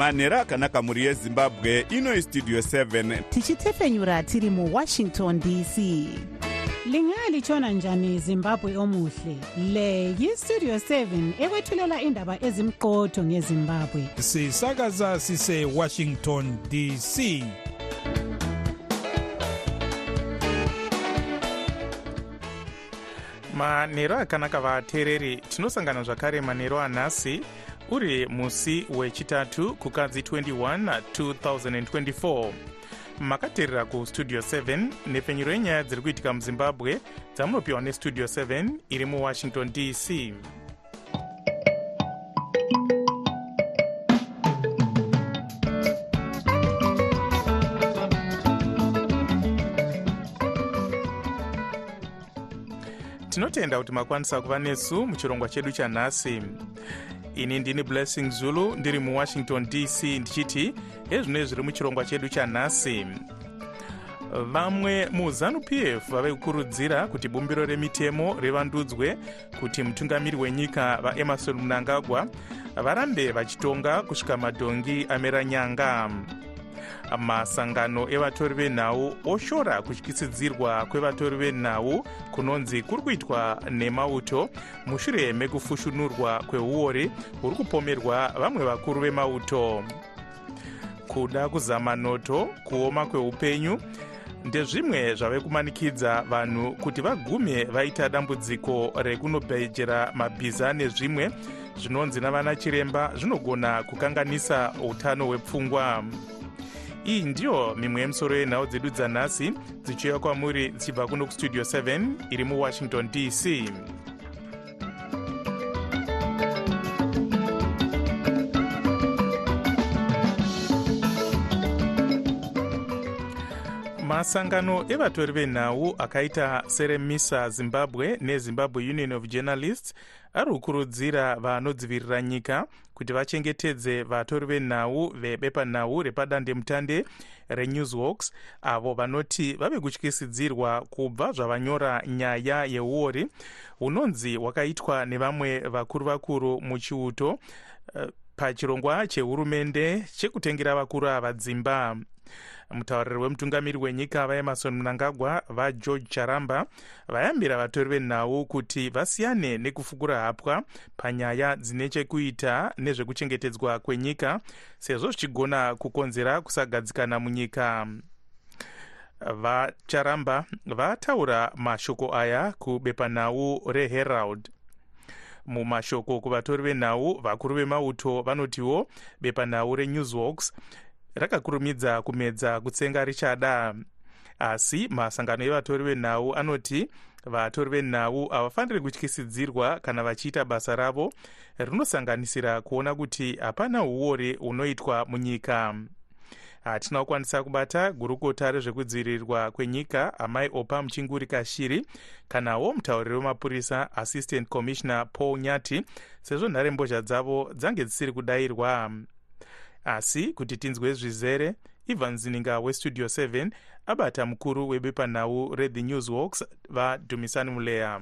manhero akanaka mhuri yezimbabwe ino istudio 7 tichitefenyura tiri muwashington dc lingalitshona njani zimbabwe omuhle? Le yistudio 7 ekwethulela indaba ezimqotho ngezimbabwe. Sisakaza sisewashington dc manhero akanaka vateereri tinosangana zvakare manhero anhasi uri musi wechitatu kukadzi 21 2024 makateerera kustudio 7 nepfenyuro yenyaya dziri kuitika muzimbabwe dzamunopiwa nestudio 7 iri muwashington dc tinotenda kuti makwanisa kuva nesu muchirongwa chedu chanhasi ini ndini blessing zulu ndiri muwashington dc ndichiti ezvino zviri muchirongwa chedu chanhasi vamwe muzanup f vave kukurudzira kuti bumbiro remitemo rivandudzwe kuti mutungamiri wenyika vaemarson munangagwa varambe vachitonga kusvika madhongi amera nyanga masangano evatori venhau oshora kutyisidzirwa kwevatori venhau kunonzi kuri kuitwa nemauto. Mushure mekufushunurwa kweuori huri kupomerwa vamwe vakuru vemauto. Kuda kuzama noto kuoma kweupenyu ndezvimwe zvave kumanikidza vanhu kuti vagume vaita dambudziko rekunobhejera mabhiza nezvimwe zvinonzi navana chiremba zvinogona kukanganisa utano hwepfungwa iyi ndiyo mimwe yemusoro yenhau dzedu dzanhasi dzichiuya kwamuri dzichibva kuno kustudio 7 iri muwashington dc masangano evatori venhau akaita seremisa zimbabwe nezimbabwe union of journalists ari kukurudzira vanodzivirira nyika kuti vachengetedze vatori venhau vebepanhau repadandemutande renewsworks avo vanoti vave kutyisidzirwa kubva zvavanyora nyaya yeuori hunonzi hwakaitwa nevamwe vakuru vakuru muchiuto uh, pachirongwa chehurumende chekutengera vakuru ava dzimba mutauriri wemutungamiri wenyika vaemarson munangagwa vageorge charamba vayambira vatori venhau kuti vasiyane nekufukura hapwa panyaya dzine chekuita nezvekuchengetedzwa kwenyika sezvo zvichigona kukonzera kusagadzikana munyika. Vacharamba vataura mashoko aya kubepanhau reherald. Mumashoko kuvatori venhau vakuru vemauto vanotiwo bepanhau renewsworks rakakurumidza kumedza kutsenga richada. Asi masangano evatori venhau anoti vatori venhau havafaniri kutyisidzirwa kana vachiita basa ravo rinosanganisira kuona kuti hapana uori hunoitwa munyika. Hatina kukwanisa kubata gurukota rezvekudzivirirwa kwenyika amai opa muchinguri kashiri kanawo mutauriri wemapurisa assistant commissioner paul nyati sezvo nharembozha dzavo dzange dzisiri kudayirwa asi kuti tinzwe zvizere ivan zininga westudio 7 abata mukuru webepanhau rethe newsworks vadhumisani muleya.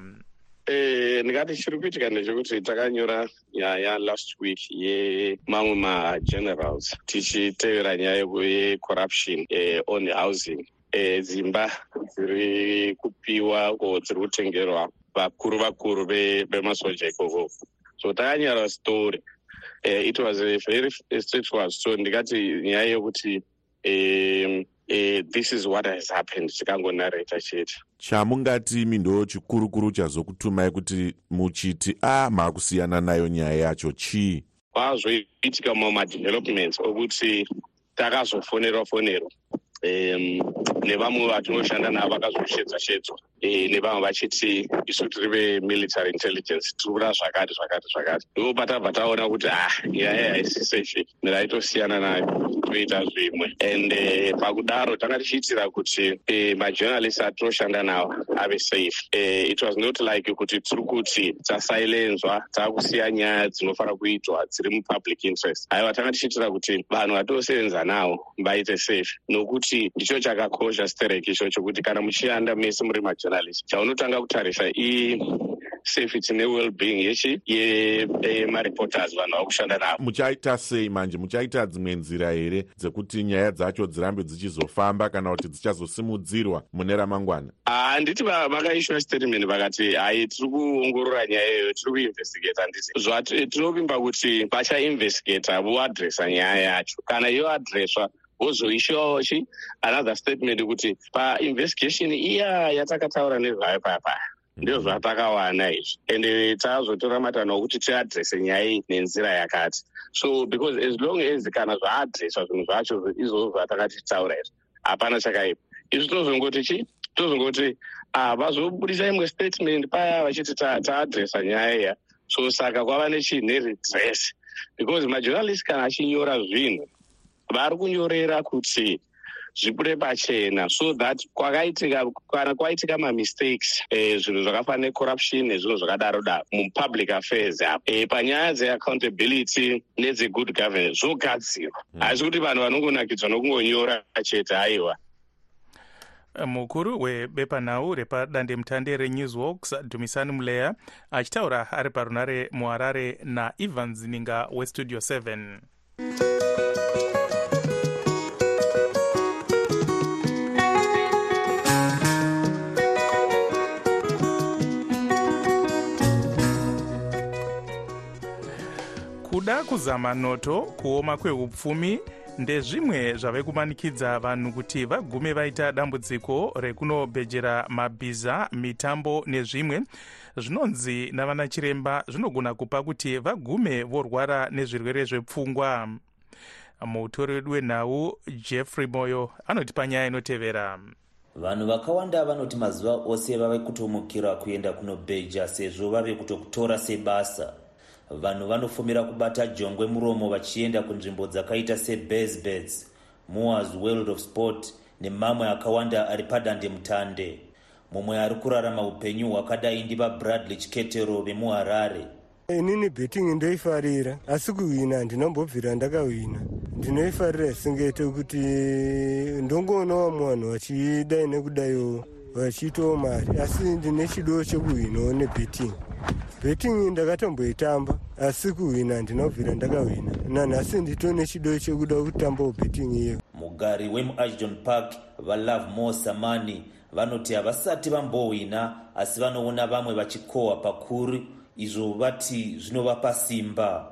Eh, ndingati chiri kuitika ndechekuti takanyora nyaya last week yemamwe magenerals tichitevera nyaya yecorruption eh, on housing. Eh, dzimba dziri kupiwa ko dziri kutengerwa vakuru vakuru vemasoja ikoko. So takanyora story uh, it was a very straightforward story. Ndingati nyaya yekuti um, uh, this is what has happened. Tikangonareta chete chamungati mindo chikurukuru chazokutumai kuti muchiti a ah, maakusiyana nayo nyaya yacho chii kwazoitika mumwe madevelopments okuti takazofonerwa fonerwa nevamwe vatinoshanda navo vakazosvedzwa shedzwa e, nevamwe vachiti isu tiri vemilitary intelligence tiri kuda zvakati zvakati zvakati. Ndopa tabva taona kuti ah nyaya haisi sefi miraitosiyana nayo toita zvimwe. And uh, pakudaro tanga tichiitira kuti uh, majournalist atinoshanda navo ave safe. It was not like kuti tiri kuti tasailenzwa taakusiya nyaya dzinofanira kuitwa dziri mupublic interest. Aiwa tanga tichiitira kuti vanhu vatinosevenza navo vaite safe. Nokuti ndicho chakakosha sterek ichocho kuti kana muchishanda mese muri majournalist chaunotanga kutarisa safety newellbeing yechi yemareporters vanhu vari kushanda navo. Muchaita sei manje? Muchaita dzimwe nzira here dzekuti nyaya dzacho dzirambe dzichizofamba kana kuti dzichazosimudzirwa mune ramangwana? Handiti vakaishwa statement vakati hai tiri kuongorora nyaya iyoyo tiri kuinvestigata handiti zvatinovimba kuti vachainvestigata voadresa nyaya yacho. Kana yoadreswa wozoishiwawo chi another statement kuti painvestigation iya yatakataura nezvayo paya paya ndizvo zvatakawana izvi. Ende tazotora matanho okuti tiadrese nyaya iyi nenzira yakati. So because as long as kana zvaadreswa zvinhu zvacho izvozvo zvatakati titaura izvi hapana chakaipa. Izvi tozongoti chi tozongoti vazobudisa imwe statement paya vachiti taadresa nyaya iya. So saka kwava nechii? Neredress because majournalist kana achinyora zvinhu vari kunyorera kuti zvibude pachena. So that kwakaitika kana kwaitika mamistakes eh, zvinhu zvakafanana necorruption nezvinhu zvakadaro daro mupublic affairs. Apo e, panyaya dzeaccountability nedzegood governance zvogadzirwa. Haisi kuti vanhu vanongonakidzwa nokungonyora chete aiwa mukuru webepanhau repadandemutande renewswalks dhumisani muleya achitaura ari parunare muharare naevans ninga westudio 7 kuda kuzama noto kuoma kweupfumi ndezvimwe zvave kumanikidza vanhu kuti vagume vaita dambudziko rekunobhejera mabhiza mitambo nezvimwe. Zvinonzi navana chiremba zvinogona kupa kuti vagume vorwara nezvirwere zvepfungwa. Mutori wedu wenhau jeffrey moyo anotipa nyaya inotevera. Vanhu vakawanda vanoti mazuva ose vave kutomukira kuenda kunobheja sezvo vave kutokutora sebasa vanhu vanofumira kubata jongwe muromo vachienda kunzvimbo dzakaita sebasbets moas world of sport nemamwe akawanda ari padandemutande mumwe ari kurarama upenyu hwakadai ndivabradley chiketero vemuharare. Inini betting ndoifarira asi kuhwina handinambobvira ndakahwina ndinoifarira singete kuti ndongoonawo munhu vachidai nekudaiwo vachiitawo mari asi ndine chido chekuhwinawo nebetting betting ndakatomboitamba asi kuhwina handinobvira ndakahwina nanhasi nditone chido chekuda kutambawo betting iyo. Mugari wemuashton park valove mo samani vanoti havasati vambohwina asi vanoona vamwe vachikohwa pakuru izvo vati zvinovapa simba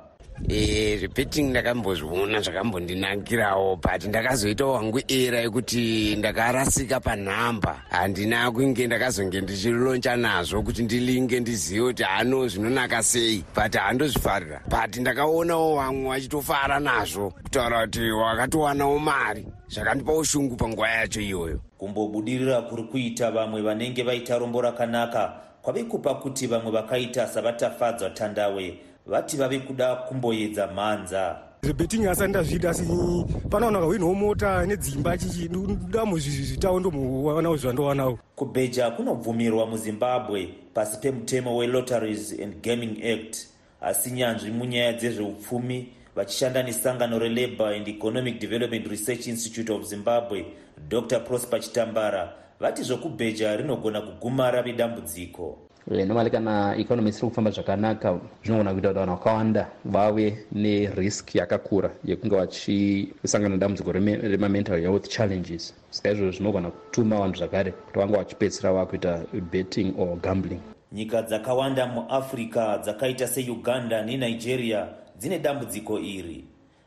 e, repeting ndakambozviona zvakambondinakirawo but ndakazoitawo wangu era yekuti ndakarasika panhamba. Handina kunge ndakazonge ndichiloncha nazvo kuti ndilinge ndizive kuti hano zvinonaka sei but handozvifarira but ndakaonawo vamwe vachitofara nazvo kutaura kuti wakatowanawo mari. Zvakandipa ushungu panguva yacho iyoyo. Kumbobudirira kuri kuita vamwe vanenge vaita rombo rakanaka kwave kupa kuti vamwe vakaita savatafadzwa tandawe vati vave kuda kumboedza mhanza. Zvebeting asati ndazviita asi panowana kahwinhawo mota nedzimba chichi ndamo zvitawo ndomuwanawo zvandowanawo kubheja kunobvumirwa muzimbabwe pasi pemutemo welotteries and gaming act. Asi nyanzvi munyaya dzezveupfumi vachishanda nesangano relabour and economic development research institute of zimbabwe dr prosper chitambara vati zvokubheja rinogona kuguma rave dambudziko normally kana economy isiri kufamba zvakanaka zvinogona kuita kuti vanhu vakawanda vave nerisk yakakura yekunge vachisangana nedambudziko remamental health challenges. Saka izvozvo zvinogona kutuma vanhu zvakare kuti vange vachipedzisira vakuita betting or gambling. Nyika dzakawanda muafrica dzakaita seuganda nenigeria dzine dambudziko iri.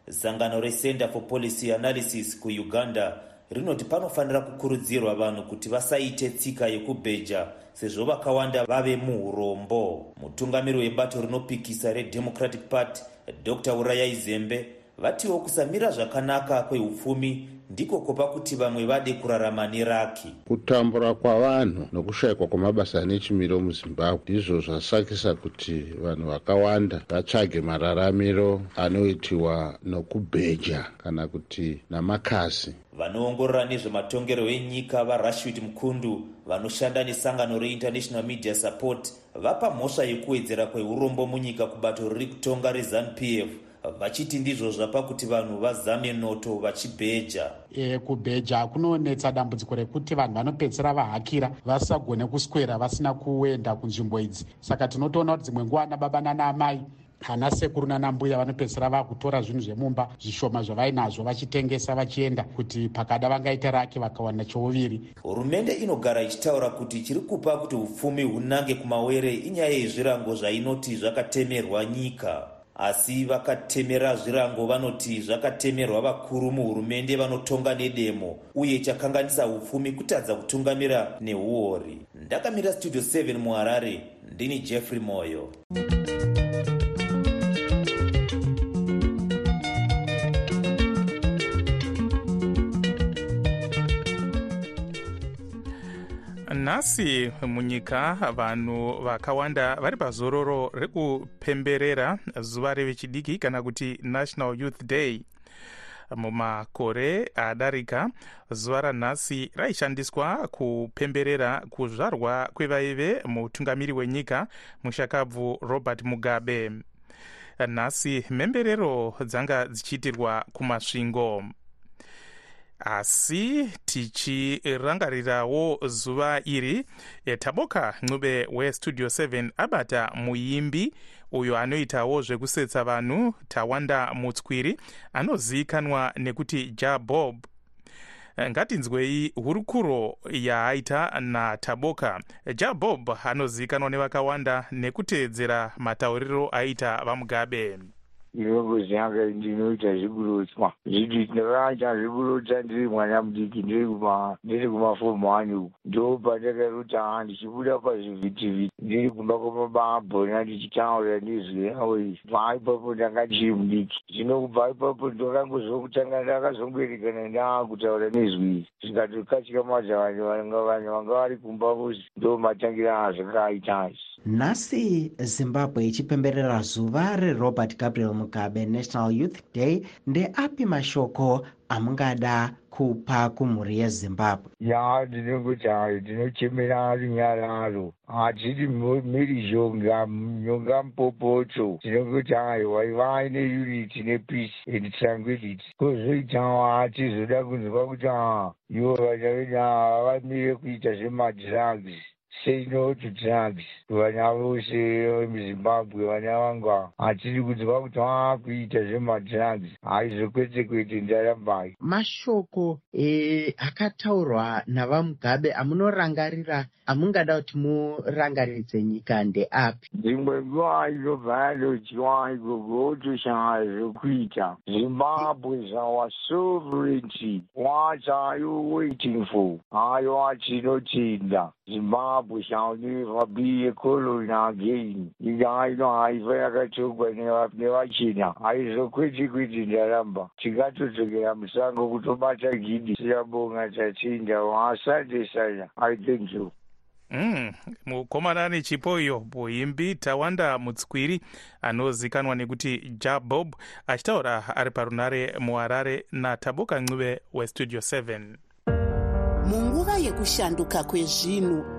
Sangano recenter for policy analysis kuuganda rinoti panofanira kukurudzirwa vanhu kuti vasaite tsika yekubheja sezvo vakawanda vave muurombo mutungamiri webato rinopikisa redemocratic party dr. Urayai zembe vatiwo kusamira zvakanaka kweupfumi ndiko kupa kuti vamwe vade kurarama neraki. Kutambura kwavanhu nokushayikwa kwamabasa anechimiro muzimbabwe ndizvo zvasakisa kuti vanhu vakawanda vatsvage mararamiro anoitiwa nokubheja kana kuti namakasi. Vanoongorora nezvematongero enyika varashwit mukundu vanoshanda nesangano reinternational media support vapa mhosva yekuwedzera kweurombo munyika kubato riri kutonga rezanup f vachiti ndizvo zvapa kuti vanhu vazame noto vachibheja. E, kubheja kunonetsa dambudziko rekuti vanhu vanopedzisira vahakira vasagone kuswera vasina kuenda kunzvimbo idzi. Saka tinotoona kuti dzimwe nguva nababa nanaamai ana sekuru nanambuya vanopedzisira vakutora zvinhu zvemumba zvishoma zvavainazvo vachitengesa vachienda kuti pakada vangaita rake vakawana chouviri. Hurumende inogara ichitaura kuti chiri kupa kuti upfumi hunange kumawere inyaya yezvirango zvainoti zvakatemerwa nyika asi vakatemera zvirango vanoti zvakatemerwa vakuru muhurumende vanotonga nedemo uye chakanganisa upfumi kutadza kutungamira neuori ndakamira studio 7 muharare ndini jeffrey moyo nhasi munyika vanhu vakawanda vari pazororo rekupemberera zuva revechidiki kana kuti national youth day. Mumakore adarika zuva ranhasi raishandiswa kupemberera kuzvarwa kwevaive mutungamiri wenyika mushakabvu robert mugabe. Nhasi mhemberero dzanga dzichiitirwa kumasvingo asi tichirangarirawo zuva iri taboka ncube westudio 7 abata muimbi uyo anoitawo zvekusetsa vanhu tawanda mutswiri anozivikanwa nekuti jabob ngatinzwei hurukuro yaaita nataboka jabob anozivikanwa nevakawanda nekuteedzera matauriro aita vamugabe ndinongoziyanga ndinoita zvekurotswa zviti ndakaita zvekurotsa ndiri mwana mudiki ndiri kuma ndiri kumafomu ani uku. Ndo pandakarota ndichibuda pazvivhitivhiti ndiri kumba kwamababhona ndichitaura yavo izvi. Bva ipapo ndanga ndiri mudiki. Zvino kubva ipapo ndakangozokutanga ndakazongwerekana ndaakutaura nezwi zvikatokatyamaza vanhu vanhu vanga vari kumba vozi ndo matangira azvakaita izvi. Nhasi zimbabwe ichipemberera zuva rerobert gabriel mugabe national youth day ndeapi mashoko amungada kupa kumhuri yezimbabwe ya ndinongoti hayo ndinochemera runyararo hatiri miri zhonga nyonga mupopoto ndinongoti hayo waivai neunity nepeace and tranquility. Kozoitawo hatizoda kunzwa kuti ha ivo vana vedu vamire kuita zvemadrugs say no drugs vana vose vemuzimbabwe vana vanga hatiri kunzwa kuti vaakuita zvemadrugs haizvo kwete kwete ndarambai mashoko e, akataurwa navamugabe amunorangarira amungada kuti murangaridze nyika ndeapi? Dzimwe nguva inobva yadodyiwa igogo otoshaya zvokuita. Zimbabwe our sovereignty what are you waiting for hayo atinotenda zimbabwe shall never be a colony again nyika ino haifa yakatogwa nevachena haizokwete kwete ndaramba. Tikatodzokera musango kutobata gidi. Siyabonga tatenda asante sana. I thank you. Mm, mukomana chipo iyo muimbi tawanda mutswiri anozikanwa nekuti jabob achitaura ari parunare muharare nataboka ncube westudio 7 munguva yekushanduka kwezvinhu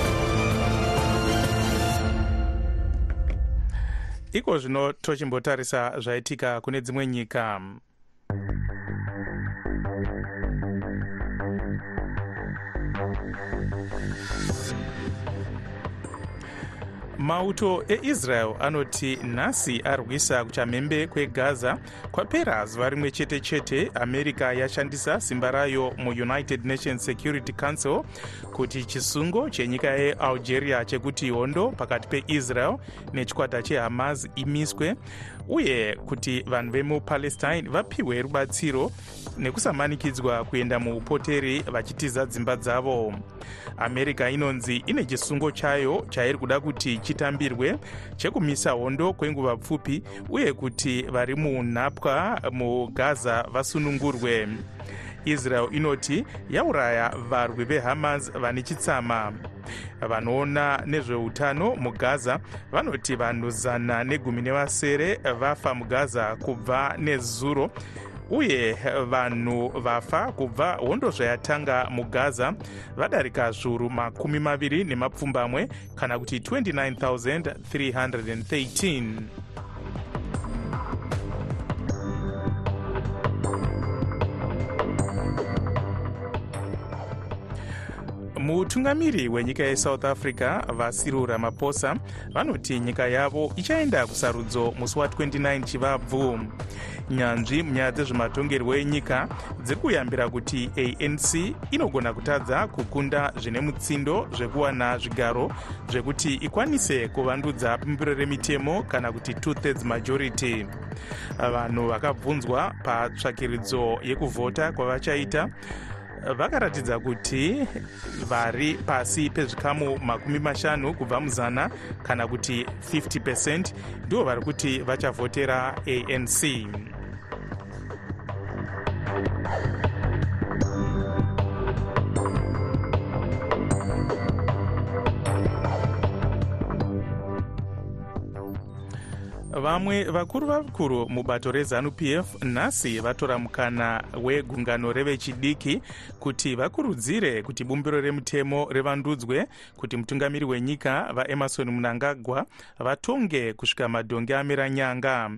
iko zvino tochimbotarisa zvaitika kune dzimwe nyika mauto eisrael anoti nhasi arwisa kuchamhembe kwegaza kwapera zuva rimwe chete chete america yashandisa simba rayo muunited nations security council kuti chisungo chenyika yealgeria chekuti hondo pakati peisrael nechikwata chehamas imiswe uye kuti vanhu vemupalestine vapiwe rubatsiro nekusamanikidzwa kuenda muupoteri vachitiza dzimba dzavo. America inonzi ine chisungo chayo chairi kuda kuti chitambirwe chekumisa hondo kwenguva pfupi uye kuti vari munhapwa mugaza vasunungurwe israel inoti yauraya varwi vehamas vane chitsama. Vanoona nezveutano mugaza vanoti vanhu zana negumi nevasere vafa mugaza kubva nezuro uye vanhu vafa kubva hondo zvayatanga mugaza vadarika zviuru makumi maviri nemapfumbamwe kana kuti 29313 mutungamiri wenyika yesouth africa vasiril ramaphosa vanoti nyika yavo ichaenda kusarudzo musi wa29 chivabvu. Nyanzvi munyaya dzezvematongerwo enyika dziri kuyambira kuti anc inogona kutadza kukunda zvine mutsindo zvekuwana zvigaro zvekuti ikwanise kuvandudza bumbiro remitemo kana kuti two-thirds majority. Vanhu vakabvunzwa patsvakiridzo yekuvhota kwavachaita vakaratidza kuti vari pasi pezvikamu makumi mashanu kubva muzana kana kuti 50 percent ndivo vari kuti vachavhotera anc vamwe vakuru vakuru mubato rezanup f nhasi vatora mukana wegungano revechidiki kuti vakurudzire kuti bumbiro remutemo rivandudzwe kuti mutungamiri wenyika vaemarson munangagwa vatonge kusvika madhongi amira nyanga.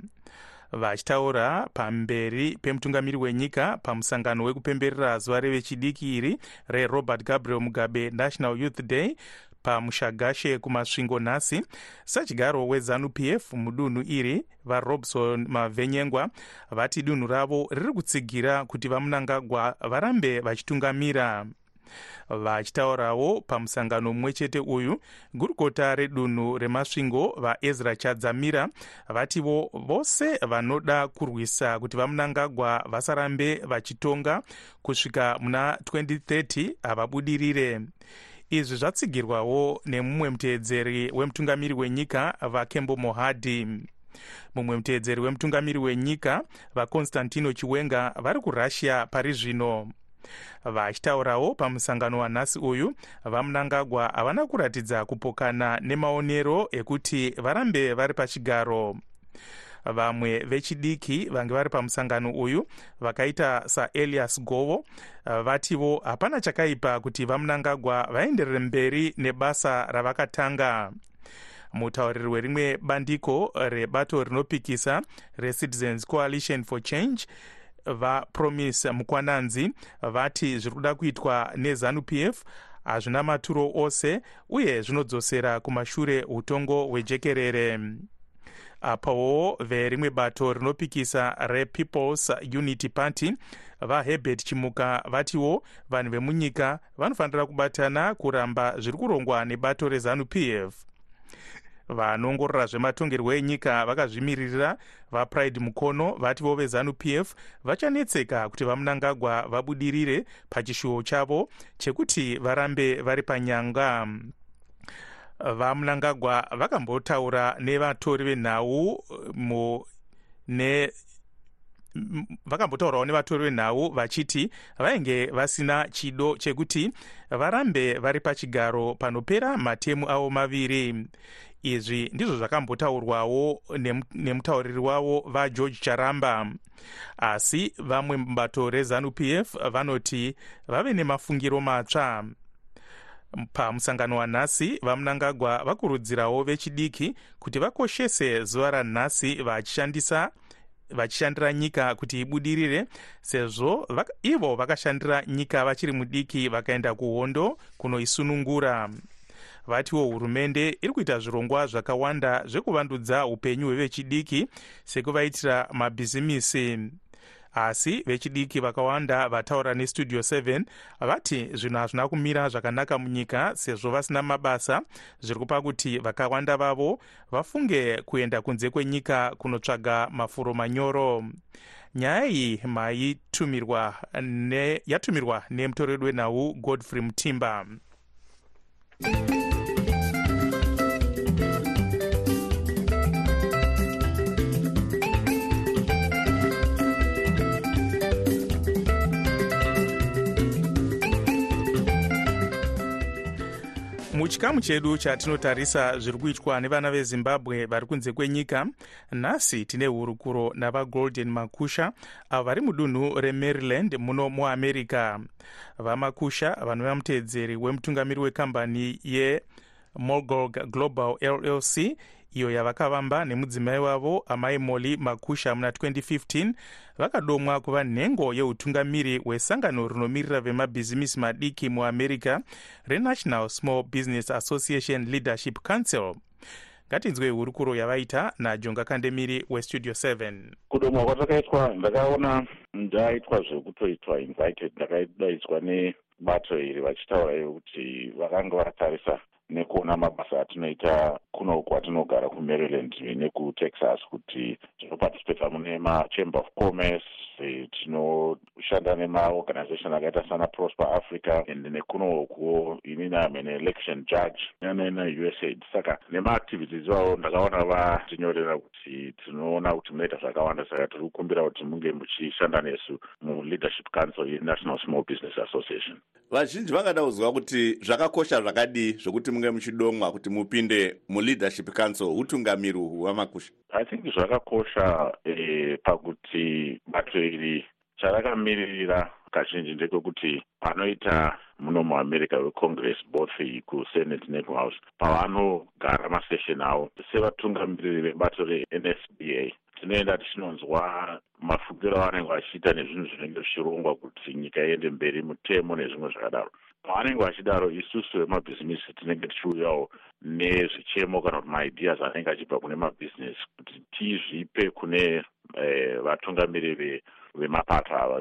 Vachitaura pamberi pemutungamiri wenyika pamusangano wekupemberera zuva revechidiki iri rerobert gabriel mugabe national youth day pamushagashe kumasvingo nhasi sadyaro wezanup f mudunhu iri varobson mavhenyengwa vati dunhu ravo riri kutsigira kuti vamunangagwa varambe vachitungamira. Vachitaurawo pamusangano mumwe chete uyu gurukota redunhu remasvingo vaezra chadzamira vativo vose vanoda kurwisa kuti vamunangagwa vasarambe vachitonga kusvika muna 2030 havabudirire izvi zvatsigirwawo nemumwe muteedzeri wemutungamiri wenyika vakembo mohadhi mumwe muteedzeri wemutungamiri wenyika vaconstantino chiwenga vari kurussia pari zvino. Vachitaurawo pamusangano wanhasi uyu vamunangagwa havana kuratidza kupokana nemaonero ekuti varambe vari pachigaro vamwe vechidiki vange vari pamusangano uyu vakaita saelias govo vativo hapana chakaipa kuti vamunangagwa vaenderere mberi nebasa ravakatanga. Mutauriri werimwe bandiko rebato rinopikisa recitizens coalition for change vapromise mukwananzi vati zviri kuda kuitwa nezanup f hazvina maturo ose uye zvinodzosera kumashure utongo hwejekerere apawo verimwe bato rinopikisa repeoples unity party vaherbert chimuka vatiwo vanhu vemunyika vanofanira kubatana kuramba zviri kurongwa nebato rezanup f. Vanoongorora zvematongerwo enyika vakazvimiririra vapride mukono vativo vezanup f vachanetseka kuti vamunangagwa vabudirire pachishuwo chavo chekuti varambe vari panyanga vamunangagwa vakambotaura nevatori venhau ne vakambotaurawo nevatori venhau vachiti vainge vasina chido chekuti varambe vari pachigaro panopera matemu avo maviri. Izvi ndizvo zvakambotaurwawo nemutauriri wavo vageorge charamba. Asi vamwe mubato rezanup f vanoti vave nemafungiro matsva pamusangano wanhasi vamunangagwa vakurudzirawo vechidiki kuti vakoshese zuva ranhasi vachishandisa vachishandira nyika kuti ibudirire sezvo vaka, ivo vakashandira nyika vachiri mudiki vakaenda kuhondo kunoisunungura. Vatiwo hurumende iri kuita zvirongwa zvakawanda zvekuvandudza upenyu hwevechidiki sekuvaitira mabhizimisi asi vechidiki vakawanda vataura nestudio 7 vati zvinhu hazvina kumira zvakanaka munyika sezvo vasina mabasa. Zviri kupa kuti vakawanda vavo vafunge kuenda kunze kwenyika kunotsvaga mafuro manyoro. Nyaya iyi maitumirwa ne, yatumirwa nemutoreri wenhau godfrey mutimba muchikamu chedu chatinotarisa zviri kuitwa nevana vezimbabwe vari kunze kwenyika nhasi tine hurukuro navagolden makusha avo vari mudunhu remaryland muno muamerica. Vamakusha vanova muteedzeri wemutungamiri wekambani yemolgog global llc iyo yavakavamba nemudzimai wavo amai moli makusha muna 2015 vakadomwa kuva nhengo yeutungamiri hwesangano rinomirira vemabhizimisi madiki muamerica renational small business association leadership council. Ngatinzwe hurukuro yavaita najonga kandemiri westudio 7 kudomwa kwatakaitwa ndakaona ndaitwa zvekutoitwa invited ndakadaidzwa nebato iri vachitaura ivo kuti vakanga vatarisa nekuona mabasa atinoita kuno kwatinogara kumaryland nekutexas kuti tinoparticipata mune machamber of commerce tinoshanda nemaorganization akaita sana prosper africa and nekunokuwo inini am an election judge nanausaid saka nemaactivities vavo ndakaona vatinyorera kuti tinoona kuti munoita zvakawanda saka tiri kukumbira kuti munge muchishanda nesu muleadership council yenational small business association. Vazhinji vangada kuzwa kuti zvakakosha zvakadii zvokuti munge muchidomwa kuti mupinde muleadership council utungamiri uhu hwamakusha? I think zvakakosha eh, pakuti bato iri charakamiririra kazhinji ndekwekuti panoita muno muamerica wecongress both kusenate nekuhouse pavanogara masession avo sevatungamiriri vebato renSBA. Tinoenda tichinonzwa mafungiro avanenge vachiita nezvinhu zvinenge zvichirongwa kuti nyika iende mberi mutemo nezvimwe zvakadaro pavanenge vachidaro isusu vemabhizimisi tinenge tichiuyawo nezvichemo kana kuti maideas anenge achibva kune mabhizinesi kuti tizvipe kune eh, vatungamiriri vemapato ava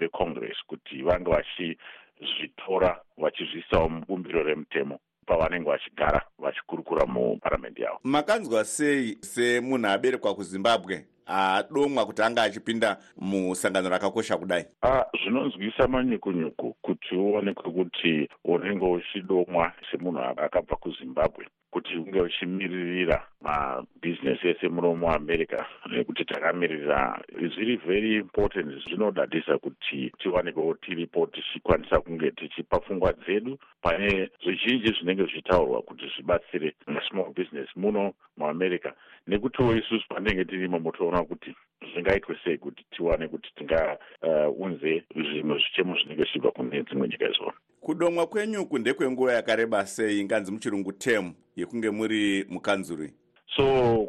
vecongress kuti vange vachizvitora vachizviisawo mubumbiro remutemo pavanenge vachigara vachikurukura muparamende yavo. Makanzwa sei semunhu aberekwa kuzimbabwe adomwa kuti anga achipinda musangano rakakosha kudai? Zvinonzwisa manyukunyuku kuti uonekwe kuti unenge uchidomwa semunhu akabva kuzimbabwe kuti unge uchimiririra mabhizinesi ese muno muamerica nekuti takamiririra zviri very important. Zvinodadisa kuti tiwanikwewo tiripo tichikwanisa kunge tichipa pfungwa dzedu. Pane zvizhinji zvinenge zvichitaurwa kuti zvibatsire small business muno muamerica nekutiwo isusu panenge tirimo motoona kuti zvingaitwe sei kuti tiwane kuti tingaunze uh, zvimwe zvichemo zvinenge zvichibva kune dzimwe nyika izvona kudomwa kwenyuku ndekwenguva yakareba sei nganzi muchirungu tem yekunge muri mukanzuri? So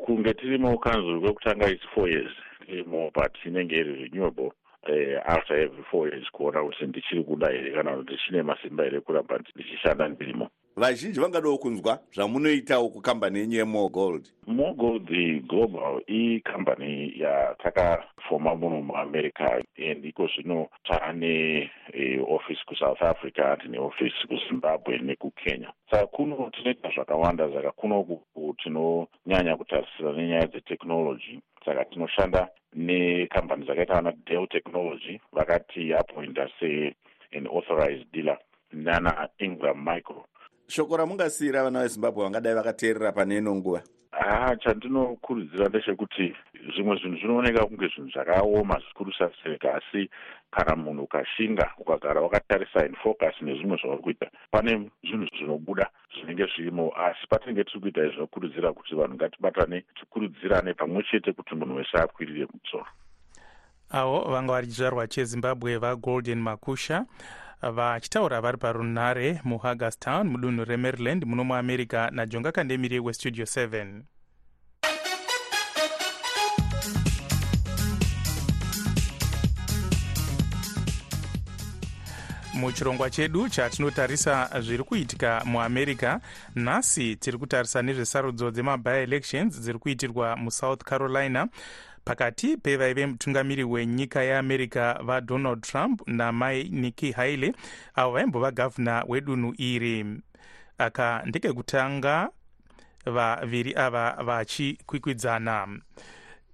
kunge tiri mukanzuri kwekutanga its four years tirimo but inenge iri renewable uh, after every four years kuona kuti ndichiri kuda here kana kuti ndichine masimba here kuramba ndichishanda ndirimo vazhinji vangadawo kunzwa zvamunoitawo kukambani yenyu yemogold mogold global ikambani yatakafoma muno muamerica and iko zvino taane e, office kusouth africa tine office kuzimbabwe nekukenya. Saka kuno tinoita zvakawanda saka kunoku tinonyanya kutarisira nenyaya dzetechnology. Saka tinoshanda nekambani dzakaita vana del technology vakati appointa sean authorized dealer nana ingram michael shoko ramungasiyira vana vezimbabwe vangadai vakateerera pane ino nguva? Ha chandinokurudzira ndechekuti zvimwe zvinhu zvinooneka kunge zvinhu zvakaoma zvikuru saseka asi kana munhu ukashinga ukagara wakatarisa in focus nezvimwe zvauri kuita pane zvinhu zvinobuda zvinenge zvirimo. Asi patinenge tiri kuita zvinokurudzira kuti vanhu ngatibatane tikurudzirane pamwe chete kuti munhu wese akwirire kumusoro avo vanga vari chizvarwa chezimbabwe vagolden makusha vachitaura vari parunhare muhuggerstown mudunhu remaryland muno muamerica najonga kandemiri westudio 7 muchirongwa chedu chatinotarisa zviri kuitika muamerica nhasi tiri kutarisa nezvesarudzo dzemabi-elections dziri kuitirwa musouth carolina pakati pevaive mutungamiri wenyika yeamerica vadonald trump namai nikki haley avo vaimbova gavhuna wedunhu iri. Aka ndekekutanga vaviri ava vachikwikwidzana.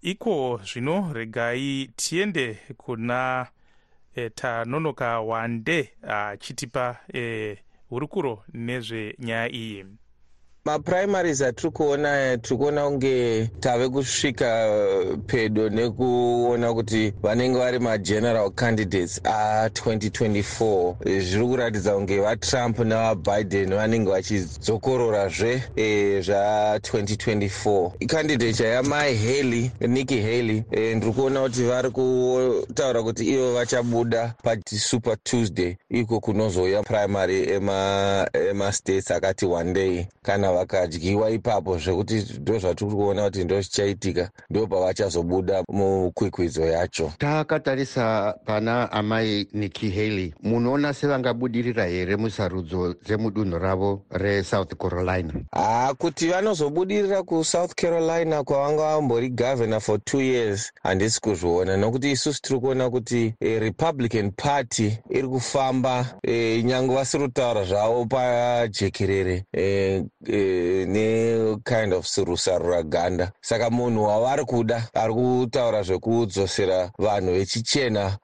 Iko zvino regai tiende kuna e, tanonoka wande achitipa e, hurukuro nezvenyaya iyi mapurimaries atiri kuona tiri kuona kunge tave kusvika pedo nekuona kuti vanenge vari mageneral candidates a2024 zviri kuratidza kunge vatrump navabiden vanenge vachidzokororazve e, zva2024 candidate yamai haley nicki haley e, ndiri kuona kuti vari kutaura kuti ivo vachabuda pasuper tuesday iko kunozouya primary emastates ema akati one day kana vakadyiwa ipapo zvekuti ndo zvatiri kuona kuti ndo zvichaitika ndo pavachazobuda mukwikwidzo yacho. Takatarisa pana amai nicki haley munoona sevangabudirira here musarudzo dzemudunhu ravo resouth carolina? Haa kuti vanozobudirira kusouth carolina kwavanga vambori governor for two years handisi kuzviona. Nokuti isusu tiri kuona kuti e, republican party iri kufamba e, nyange vasiri kutaura zvavo pajekerere e, e, nekind of rusarura ganda saka munhu wavari kuda ari kutaura zvekudzosera vanhu vechichena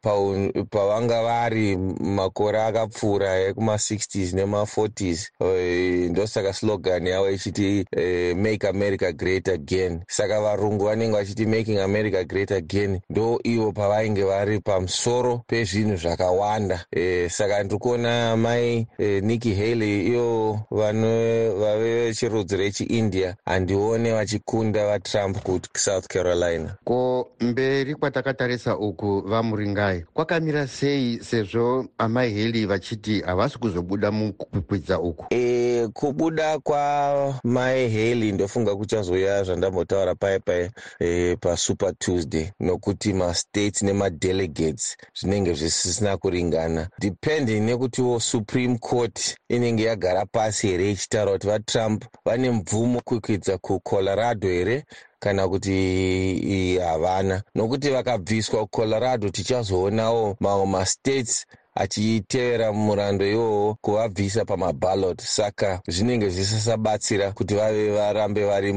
pavanga vari makore akapfuura ekuma60s nema40s e, ndosaka slogan yavo ichiti e, make america great again. Saka varungu vanenge vachiti making america great again ndo ivo pavainge vari pamusoro pezvinhu zvakawanda. E, saka ndiri kuona mai e, nicki haley iyo vave vechirudzi rechiindia handione vachikunda vatrump kusouth carolina. Ko mberi kwatakatarisa uku vamuringai kwakamira sei sezvo amai haley vachiti havasi kuzobuda mukukwidza uku? E, kubuda kwamai haley ndofunga kuchazoya zvandambotaura pai pai e, pasuper tuesday nokuti mastates nemadelegates zvinenge zvisisina kuringana. Depending nekutiwo supreme court inenge yagara pasi here ichitaura kuti vatrump vane mvumo kwikwidza kucolorado here kana kuti havana. Nokuti vakabviswa kucolorado tichazoonawo mamwe mastates achitevera murando iwowo kuvabvisa pamabalot saka zvinenge zvisasabatsira kuti vave varambe vari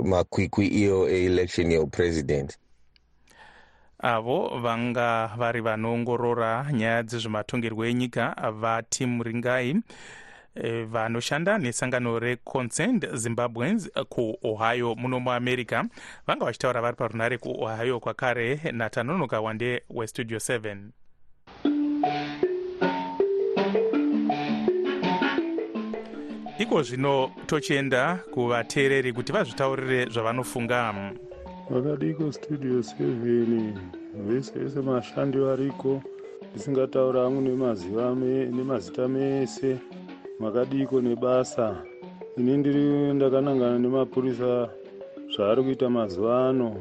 mumakwikwi e, e, iyo eelection yeupresident avo vanga vari vanoongorora nyaya dzezvematongerwo enyika vati muringai vanoshanda nesangano reconcerned zimbabweans kuohio muno muamerica vanga vachitaura vari parunare kuohio kwakare natanonoka wande westudio 7 iko zvino tochienda kuvateereri kuti vazvitaurire zvavanofunga. Vakadiko studio 7 vese vese mashandi variko ndisingataura hangu nemazita mese makadiko nebasa. Ini ndiri ndakanangana nemapurisa zvaari kuita mazuva ano.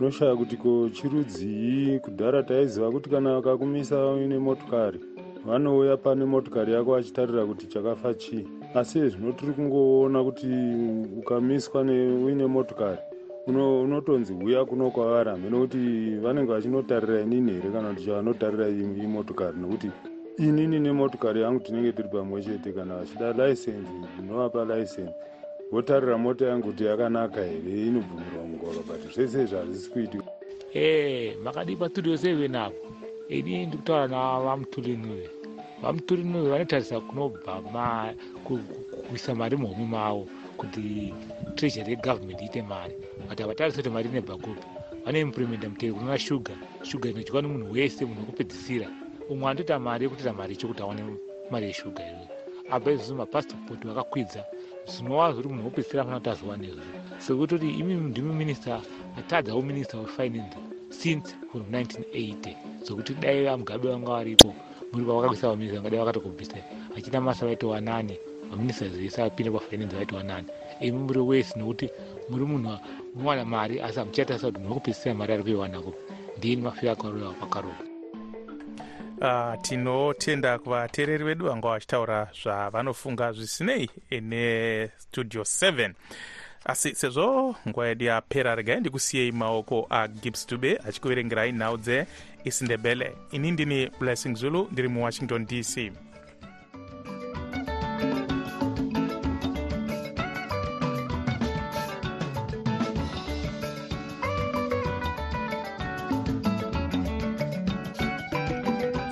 Unoshaya kuti ko chirudzii kudhara taiziva kuti kana vakakumisa uine motokari vanouya pane motokari yako vachitarira kuti chakafa chii. Asi zvino tiri kungoona kuti ukamiswa uine motokari unotonzi uya kuno kwavari hambe nokuti vanenge vachinotarira inini here kana kuti chavanotarira imotokari nokuti inini nemotokari yangu tinenge tiri pamwe chete kana vachida laisensi ndinovapa laisensi votarira mota yangu kuti yakanaka here? Inobvumirwa mugwagwa but zvese zvazvisi kuitika. E makadi patudio seven apo ini ndikutaura navamutulinuve vamutulinuve vanotarisa kunobva kuisa mari muhumi mavo kuti treasury yegovernment iite mari. But havatarisi kuti mari inebva kupi. Vanoimplementa mutero kunova shuga shuga inodyiwa nemunhu wese munhu wekupedzisira umwe anotoita mari yekutoita mari icho kuti aone mari yeshuga iyoyo abva izvozvo mapasipoti vakakwidza zvinova zviri munhu wopedzisira afana kuti azowanezvo sekutoti imi ndimi minista atadzawo minista wefinance since from 1980 zokuti dai vamugabe vanga varipo muri pavakakwisa vaminista vangadai vakatokubvisa vachina masa vaitowa nani vaminista zvese vapinda pafinance vaitowa nani imi muri wese nokuti muri munhu munowana mari asi hamuchatarisa kuti munhu wekupedzisira mari ari kuiwanako. Ndini mafiro akarova pakarova uh, tinotenda kuvateereri vedu vanga vachitaura zvavanofunga zvisinei nestudio 7 asi sezvo nguva yedu yapera regai ndikusiyei maoko agibs dube achikuverengerai nhau dzeisindebele ini ndini blessing zulu ndiri muwashington dc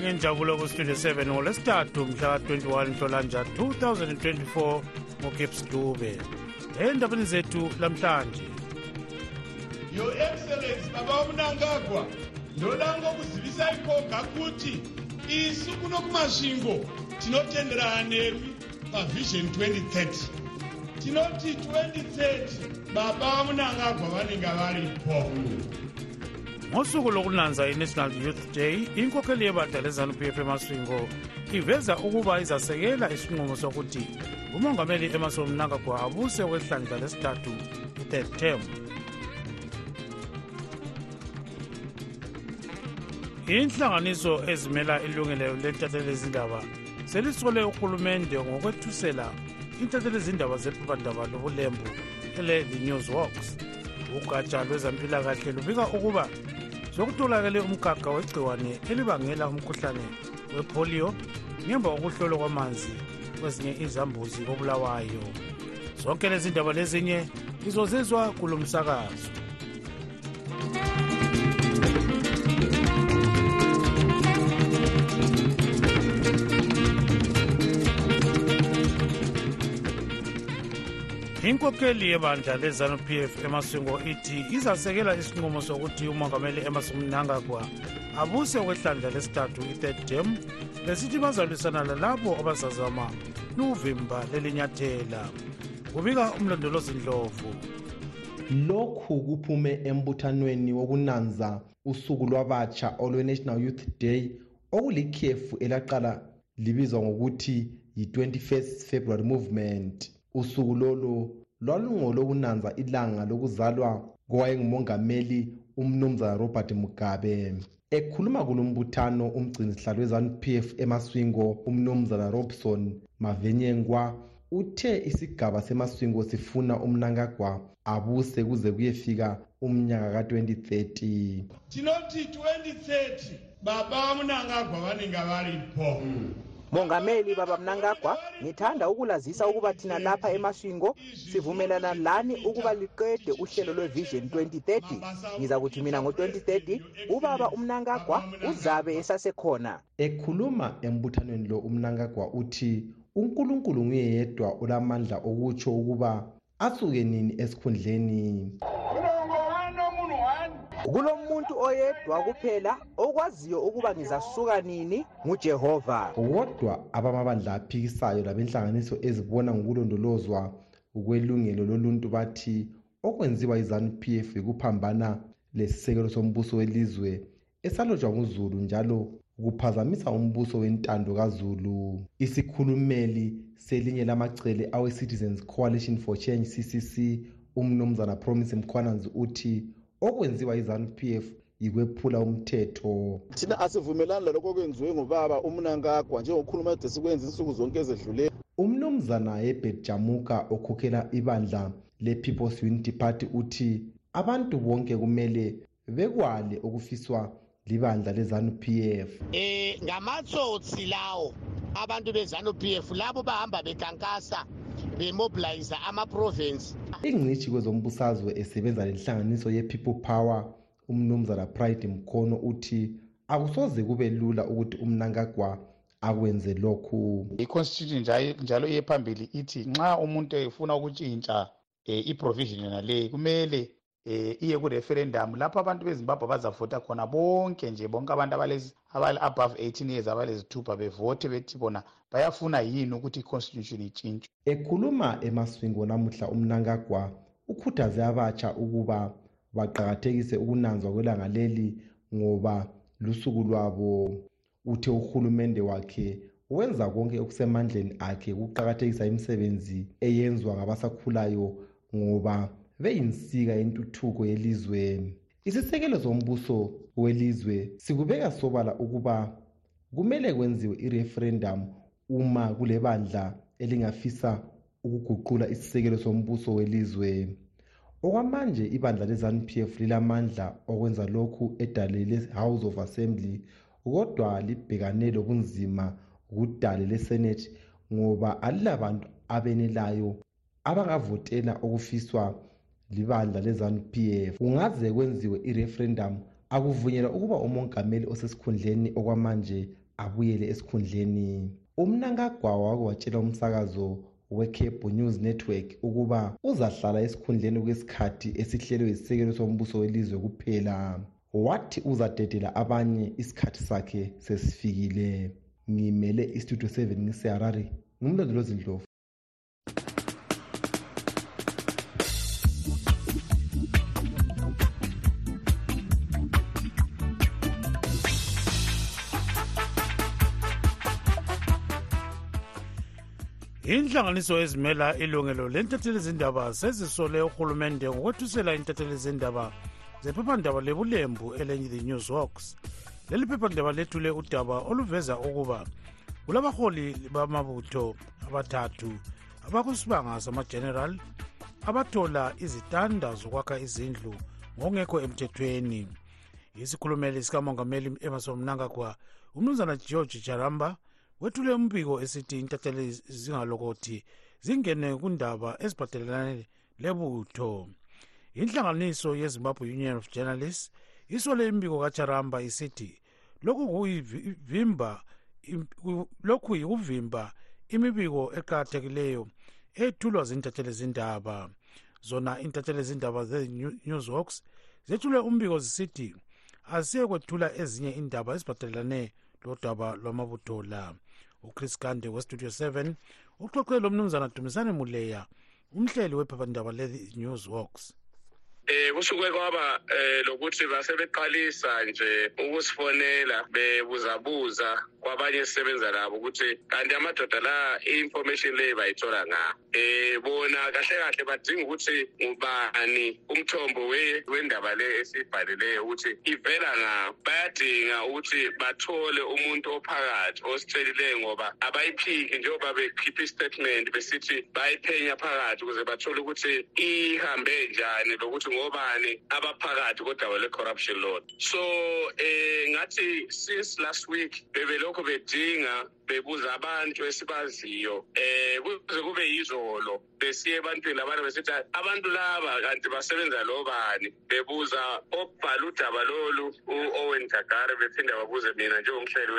ngenjabulo kustudio 7 ngolwesithathu mhla ka-21 nhlolanja 2024 ngogibbs dube. Endabeni zethu lamhlanje your excellency baba munangagwa ndoda ngokuzivisa ikoga kuti isu kuno kumasvingo tinotenderana nevi pavision 2030 tinoti 2030 baba munangagwa vanenge varipo ngosuku lokunanza i-national youth day inkokheli yebandla lezanup f emaswingo iveza ukuba izasekela isinqumo sokuthi umongameli emerson mnangagwa abuse kwehlandla lesithathu i-third term. Inhlanganiso ezimela ilungelo lentathelezindaba selisole uhulumende ngokwethusela intathelezindaba zephephandaba lobulembu ele-the news works ugatsha lwezempilakahle lubika ukuba sokutholakele umgaga wegciwane elibangela umkhuhlane wepolio ngemva kokuhlolwa kwamanzi kwezinye izambuzi kobulawayo. Zonke lezi ndaba lezinye izozizwa kulo msakazo inkokheli yebandla lezanup f emaswingo ithi izasekela isinqumo sokuthi umongameli emerson mnangagwa abuse kwehlandla lesithathu i-third term besithi bazalwisana lalabo abazazama luvimba lelinyathela. Kubika umlondolozi ndlovu. Lokhu kuphume embuthanweni wokunanza usuku lwabatsha olwe-national youth day okulikhefu elaqala libizwa ngokuthi yi-21st february movement usuku lolo lwalungolokunanza ilanga lokuzalwa kowayengumongameli umnumzana robert mugabe. Ekhuluma kulo mbuthano umgcinisihlalo wezanup f emaswingo umnumzana robson mavenyengwa. Uthe isigaba semaswingo sifuna umnankagwa abuse kuze kuyefika umnyaka ka-2030 tinoti 2030 baba munangagwa vanenge varipo mm. Mongameli baba mnangagwa ngithanda ukulazisa ukuba thina lapha emaswingo sivumelana lani ukuba liqede uhlelo lwevision 2030 ngiza kuthi mina ngo-2030 ubaba umnangagwa uzabe esasekhona. Ekhuluma embuthanweni lo umnangagwa uthi unkulunkulu nguye yedwa olamandla okutsho ukuba asuke nini esikhundleni? Kulo muntu oyedwa kuphela okwaziyo ukuba ngizasuka nini? Ngujehova. Kodwa abamabandla aphikisayo labenhlanganiso ezibona ngokulondolozwa ukwelungelo loluntu bathi okwenziwa yizanup f ukuphambana lesisekelo sombuso welizwe esalotshwa nguzulu njalo ukuphazamisa umbuso wentando kazulu. Isikhulumeli selinye lamacele awe-citizens coalition for change ccc umnumzana promise mkhwananzi uthi okwenziwa yizanup f yikwephula umthetho. Thina asivumelani lalokho okwenziwe ngubaba umnankagwa njengokhuluma ede sikwenza insuku zonke ezedluleyo umnumzana hebert jamuka okhokhela ibandla le-people's unity party uthi abantu bonke kumele bekwale okufiswa libandla lezanup f. Um ngamatsotsi lawo abantu bezanup f labo bahamba bekankasa bemobiliza amaprovinsi ingcitshi kwezombusazwe esebenza lenhlanganiso ye-people power umnumzana pride mkhono uthi akusoze kube lula ukuthi umnankagwa akwenze lokhu. I-constitution njalo iye phambili ithi nxa umuntu efuna ukutshintsha um iprovision yonaleyi kumele eh iye kureferendum lapho abantu bezimbabwe bazavota khona bonke nje bonke abantu abale-above 18 years abalezithupha bevote bethi bona bayafuna yini ukuthi i-constitution itshintshwe. Ekhuluma emaswingo namuhla umnankagwa ukhuthaze abatsha ukuba baqakathekise ukunanzwa kwelanga leli ngoba lusuku lwabo uthe uhulumende wakhe wenza konke okusemandleni akhe ukuqakathekisa imisebenzi eyenzwa ngabasakhulayo ngoba beyinsika yentuthuko yelizwe isisekelo sombuso welizwe sikubeka sobala ukuba kumele kwenziwe ireferendum uma kulebandla elingafisa ukuguqula isisekelo sombuso welizwe. Okwamanje ibandla le-zanup f lilamandla okwenza lokhu edale le-house of assembly kodwa libhekane lobunzima kudale lesenate ngoba alilabantu abenelayo abangavotela okufiswa libandla le-zanup f kungaze kwenziwe ireferendum akuvunyelwa ukuba umongameli osesikhundleni okwamanje abuyele esikhundleni. Umnankagwa wake watshela umsakazo wecable news network ukuba uzahlala esikhundleni kwesikhathi esihlelwe yisisekelo sombuso welizwe kuphela. Wathi uzadedela abanye isikhathi sakhe sesifikile. Ngimele istudio 7 ngiseharare ngumlondolozi inhlanganiso ezimela ilungelo lentatheli zindaba sezisole urhulumente ngokwethusela intatheli zindaba zephephandaba lebulembu elenye the news hawks leli phephandaba lethule udaba oluveza ukuba kulabaholi bamabutho abathathu abakusibanga samajeneral abathola izitanda zokwakha izindlu ngokungekho emthethweni. Isikhulumeli sikamongameli emerson mnangagwa umnumzana george jaramba wethule umbiko esithi intatheli zingalokothi zingene kundaba ezibhadelelane lebutho inhlanganiso yezimbabwe union of journalists isole imbiko kajaramba isithi lokhu kuyivimba lokhu yikuvimba imibiko eqakathekileyo ethulwa zintatheli zindaba zona intatheli zindaba ze-newsworks zethule umbiko zisithi asiye kwethula ezinye indaba ezibhadelelane lodaba lwamabutho la uchris gande westudio 7 uxoxe lo mnumzana dumisane muleya umhleli wephephandaba le-news works Eh kusuke kwaba eh lokuthi basebeqalisa nje ukusifonela bebuzabuza kwabanye sisebenza labo ukuthi kanti amadoda la i-information leyi bayithola nga? Eh bona kahle kahle badinga ukuthi ngubani umthombo wendaba le esibhalileyo ukuthi ivela nga? Bayadinga ukuthi bathole umuntu ophakathi ositshelileyo ngoba abayiphiki njengoba bekhipha istatement besithi bayiphenya phakathi ukuze bathole ukuthi ihambe njani lokuthi ngobani abaphakathi kodaba le-corruption law so eh ngathi since last week bebelokhu bedinga bebuza abantu esibaziyo eh kuze kube yizolo besiye ebantwini abanye besithi abantu laba kanti basebenza lobani bebuza okubhala udaba lolu u-owen gagare bephinde babuze mina njengomhleli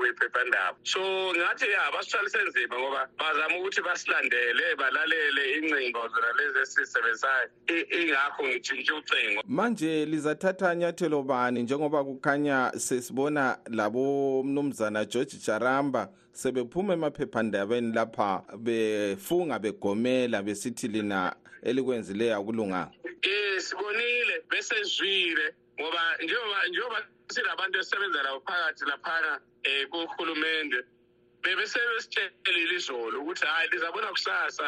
wephephandaba. So ngathi ya basithwalise nzima ngoba bazama ukuthi basilandele balalele ingcingo zona lezi esizisebenzisayo ingakho ngitshintshe ucingo manje lizathatha nyathelo bani njengoba kukhanya sesibona labo mnumzana george jaramba sebephuma emaphephandabeni lapha befunga begomela besithi lina elikwenzileyo akulunganga um sibonile besezwile ngoba njengoba njengoba silabantu esisebenza labo phakathi laphana um kuhulumende bebesebesitshelile izolo ukuthi hhayi lizabona kusasa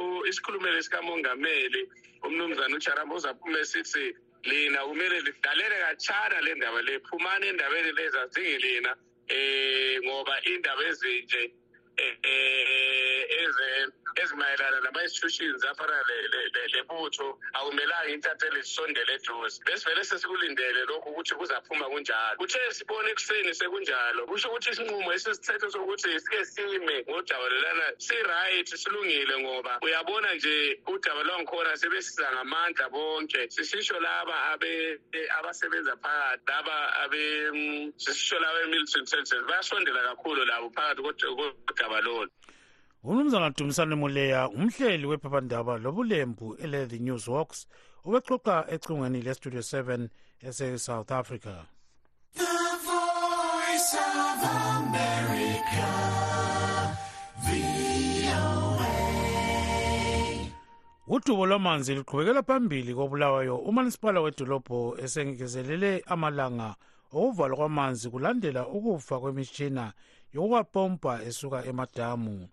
um isikhulumeli sikamongameli umnumzana ujaramba uzaphuma esithi lina kumele lidalele katshana le ndaba le phumani endabeni leza zingelina eh ngoba indaba ezinje ezimayelana nama-institutions afana lebutho akumelanga intatheli zisondele eduze. Besivele sesikulindele lokhu ukuthi kuzaphuma kunjalo. Kuthe sibone ekuseni sekunjalo kusho ukuthi isinqumo esisithethe sokuthi sike sime ngodabalelana si-right silungile ngoba uyabona nje udaba lwangikhona sebesiza ngamandla bonke. Sisisho laba abasebenza phakathi laba sisisho laba e-military intelligence bayasondela kakhulu labo phakathi kodaba lolu umnumzana dumisane muleya umhleli wephephandaba lobulembu ele-the news works ubexoxa ecingweni lestudio 7 ese-south africa. The voice of America, udubo lwamanzi luqhubekela phambili kobulawayo umanisipala wedolobho esengezelele amalanga okuvalwa kwamanzi kulandela ukufa kwemitshina yokuwapompa esuka emadamu.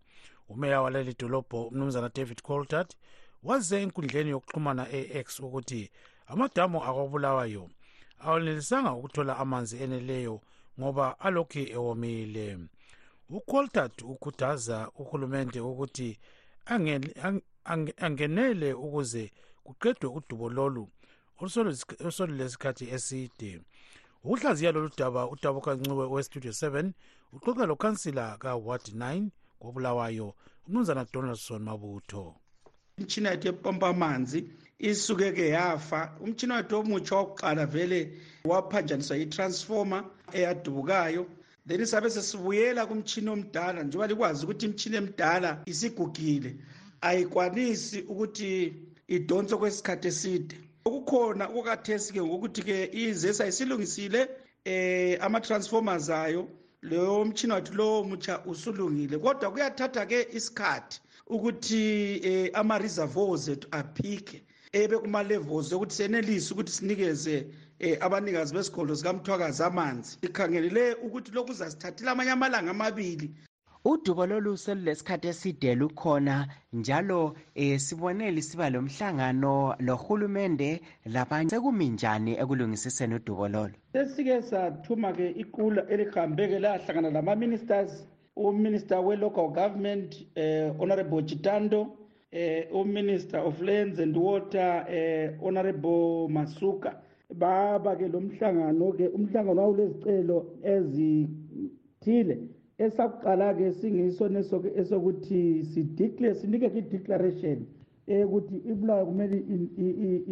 Umeya waleli dolobho umnumzana david coltart waze enkundleni yokuxhumana e-x ukuthi amadamu akwabulawayo. Awanelisanga ukuthola amanzi eneleyo ngoba alokhu ewomile. Ucoltart ukhuthaza uhulumende ukuthi angenele ukuze kuqedwe udubo lolu olusolesikhathi eside ukuhlaziya lolu daba udaba kanciwe westudio 7 uxoxa lokhansila kaward 9 kobulawayo umnumzana donaldson mabutho. Imtshina yethu epompa amanzi isuke ke yafa. Umtshina wethu omutsha wokuqala vele waphanjaniswa yitransformer eyadubukayo. Then sabe sesibuyela kumtshini omdala njengoba likwazi ukuthi imtshini emdala isigugile ayikwanisi ukuthi idonse kwesikhathi eside okukhona okukathesi-ke ngokuthi-ke izesa isilungisile eh ama-transformers ayo leyo mtshini wathu lowo mutsha usulungile. Kodwa kuyathatha-ke isikhathi ukuthi eh, ama-reservoirs ethu aphike ebe kuma-levels yokuthi senelise ukuthi sinikeze eh, abanikazi besikolo sikamthwakazi amanzi. Sikhangelele ukuthi lokhu kuzasithathela amanye amalanga amabili udubo lolu selulesikhathi eside lukhona njalo eh, sibone lisiba lomhlangano lohulumende labanye. Sekumi njani ekulungisiseni udubo lolu? Sesike sathuma-ke iqula elihambe-ke lahlangana lama-ministers uminister we-local government eh, honorable chitando eh, uminister of lands and water eh, honorable masuka. Baba-ke lo mhlangano-ke umhlangano wawulezicelo ezithile esakuqala-ke singiso esokuthi sideclare sinike i-declaration ukuthi ibulawayo kumele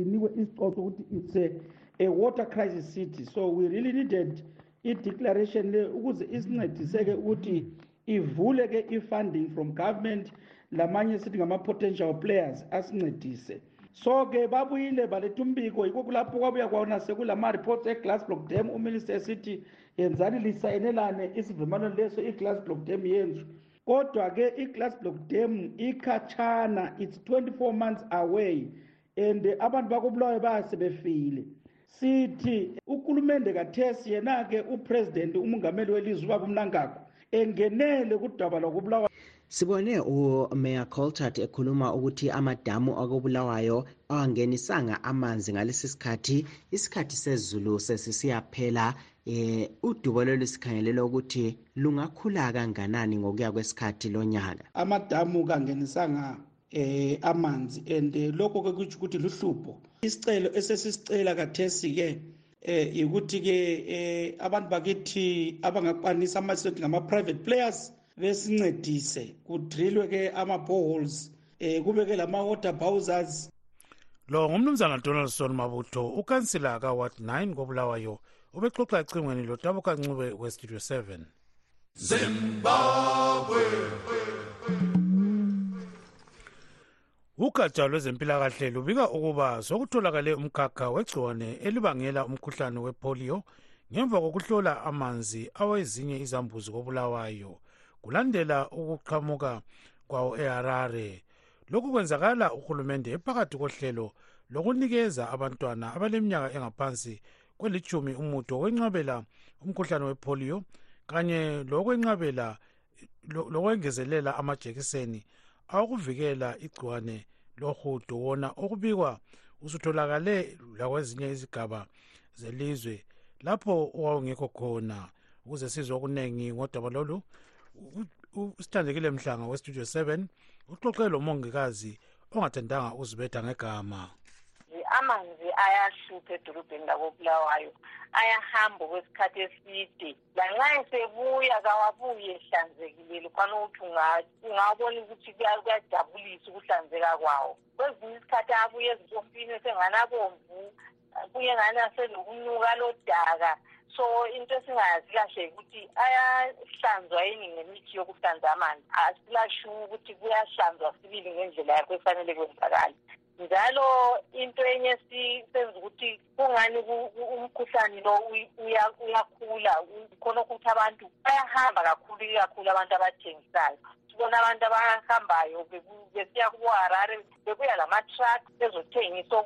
inikwe isicoco ukuthi it's a, a water crisis city. So we really needed i-declaration le ukuze isincedise-ke ukuthi ivule-ke i-funding from government lamanye sithi ngama-potential players asincedise. So-ke babuyile baletha umbiko yikho kulapho kwabuya kwona sekulama-reports e-glass block dam uminister esithi yenzani lisayinelane isivumelwano leso i-glass block dam yenzu kodwa-ke i-glass block dam ikhatshana it's 24 months away and abantu bakobulawayo bayasebefile. Sithi ukulumende kathesi yena-ke upresident umongameli welizwe ubaba umnangagwa engenele kudaba lokubulawayo sibone umayor coltart ekhuluma ukuthi amadamu akobulawayo awangenisanga amanzi ngalesi sikhathi. Isikhathi sezulu sesisiyaphela eh udubo lolu sikhangelela ukuthi lungakhula kanganani ngokuya kwesikhathi lonyaka? Amadamu kangenisanga eh amanzi and lokho-ke kutsho ukuthi luhlupho. Isicelo esesisicela kathesi-ke eh yikuthi-ke eh abantu bakithi abangakwanisa amasethi ngama-private players besincedise. Kudrilwe-ke ama-boreholes eh kube-ke lama-water bowsers. Lo ngumnumzana donaldson mabutho ukansila kaward 9 kobulawayo ubexoxa ecingweni lodabukancube westudio 7 Zimbabwe. ugatsha lwezempilakahle lubika ukuba sokutholakale umkhakha wegciwane elibangela umkhuhlane wepolio ngemva kokuhlola amanzi awezinye izambuzi kobulawayo. Kulandela ukuqhamuka kwawo eharare. Lokhu kwenzakala uhulumende ephakathi kohlelo lokunikeza abantwana abaleminyaka engaphansi kwelithumi umuthi wokwenqabela umkhuhlane wepolio kanye lokwenqabela lokwengezelela amajekiseni awokuvikela igciwane lohudo wona okubikwa usutholakale lakwezinye izigaba zelizwe lapho owawungekho khona. Ukuze sizwe okuningi ngodaba lolu usithandekile mhlanga westudio 7 uxoxe lo mongikazi ongathandanga uzibetha ngegama. Amanzi ayahlupha edolobheni lakobulawayo ayahamba kwesikhathi eside. Lanxa esebuya kawabuye ehlanzekile lokhwana ukuthi ungabona ukuthi kuyajabulisa ukuhlanzeka kwawo. Kwezinye isikhathi abuye ezimpompini esengani abomvu kuye ngani aselokunuka lodaka. So into esingayazi kahle ukuthi ayahlanzwa yini ngemithi yokuhlanza amanzi? Asilashuwa ukuthi kuyahlanzwa sibili ngendlela yakho efanele kwenzakala njalo into enye senza ukuthi kungani umkhuhlane lo uyakhula khona ukuthi abantu bayahamba kakhulu ikakhulu abantu abathengisayo sibona abantu abahambayo besiya kuharare bebuya lama-truck bezothengisa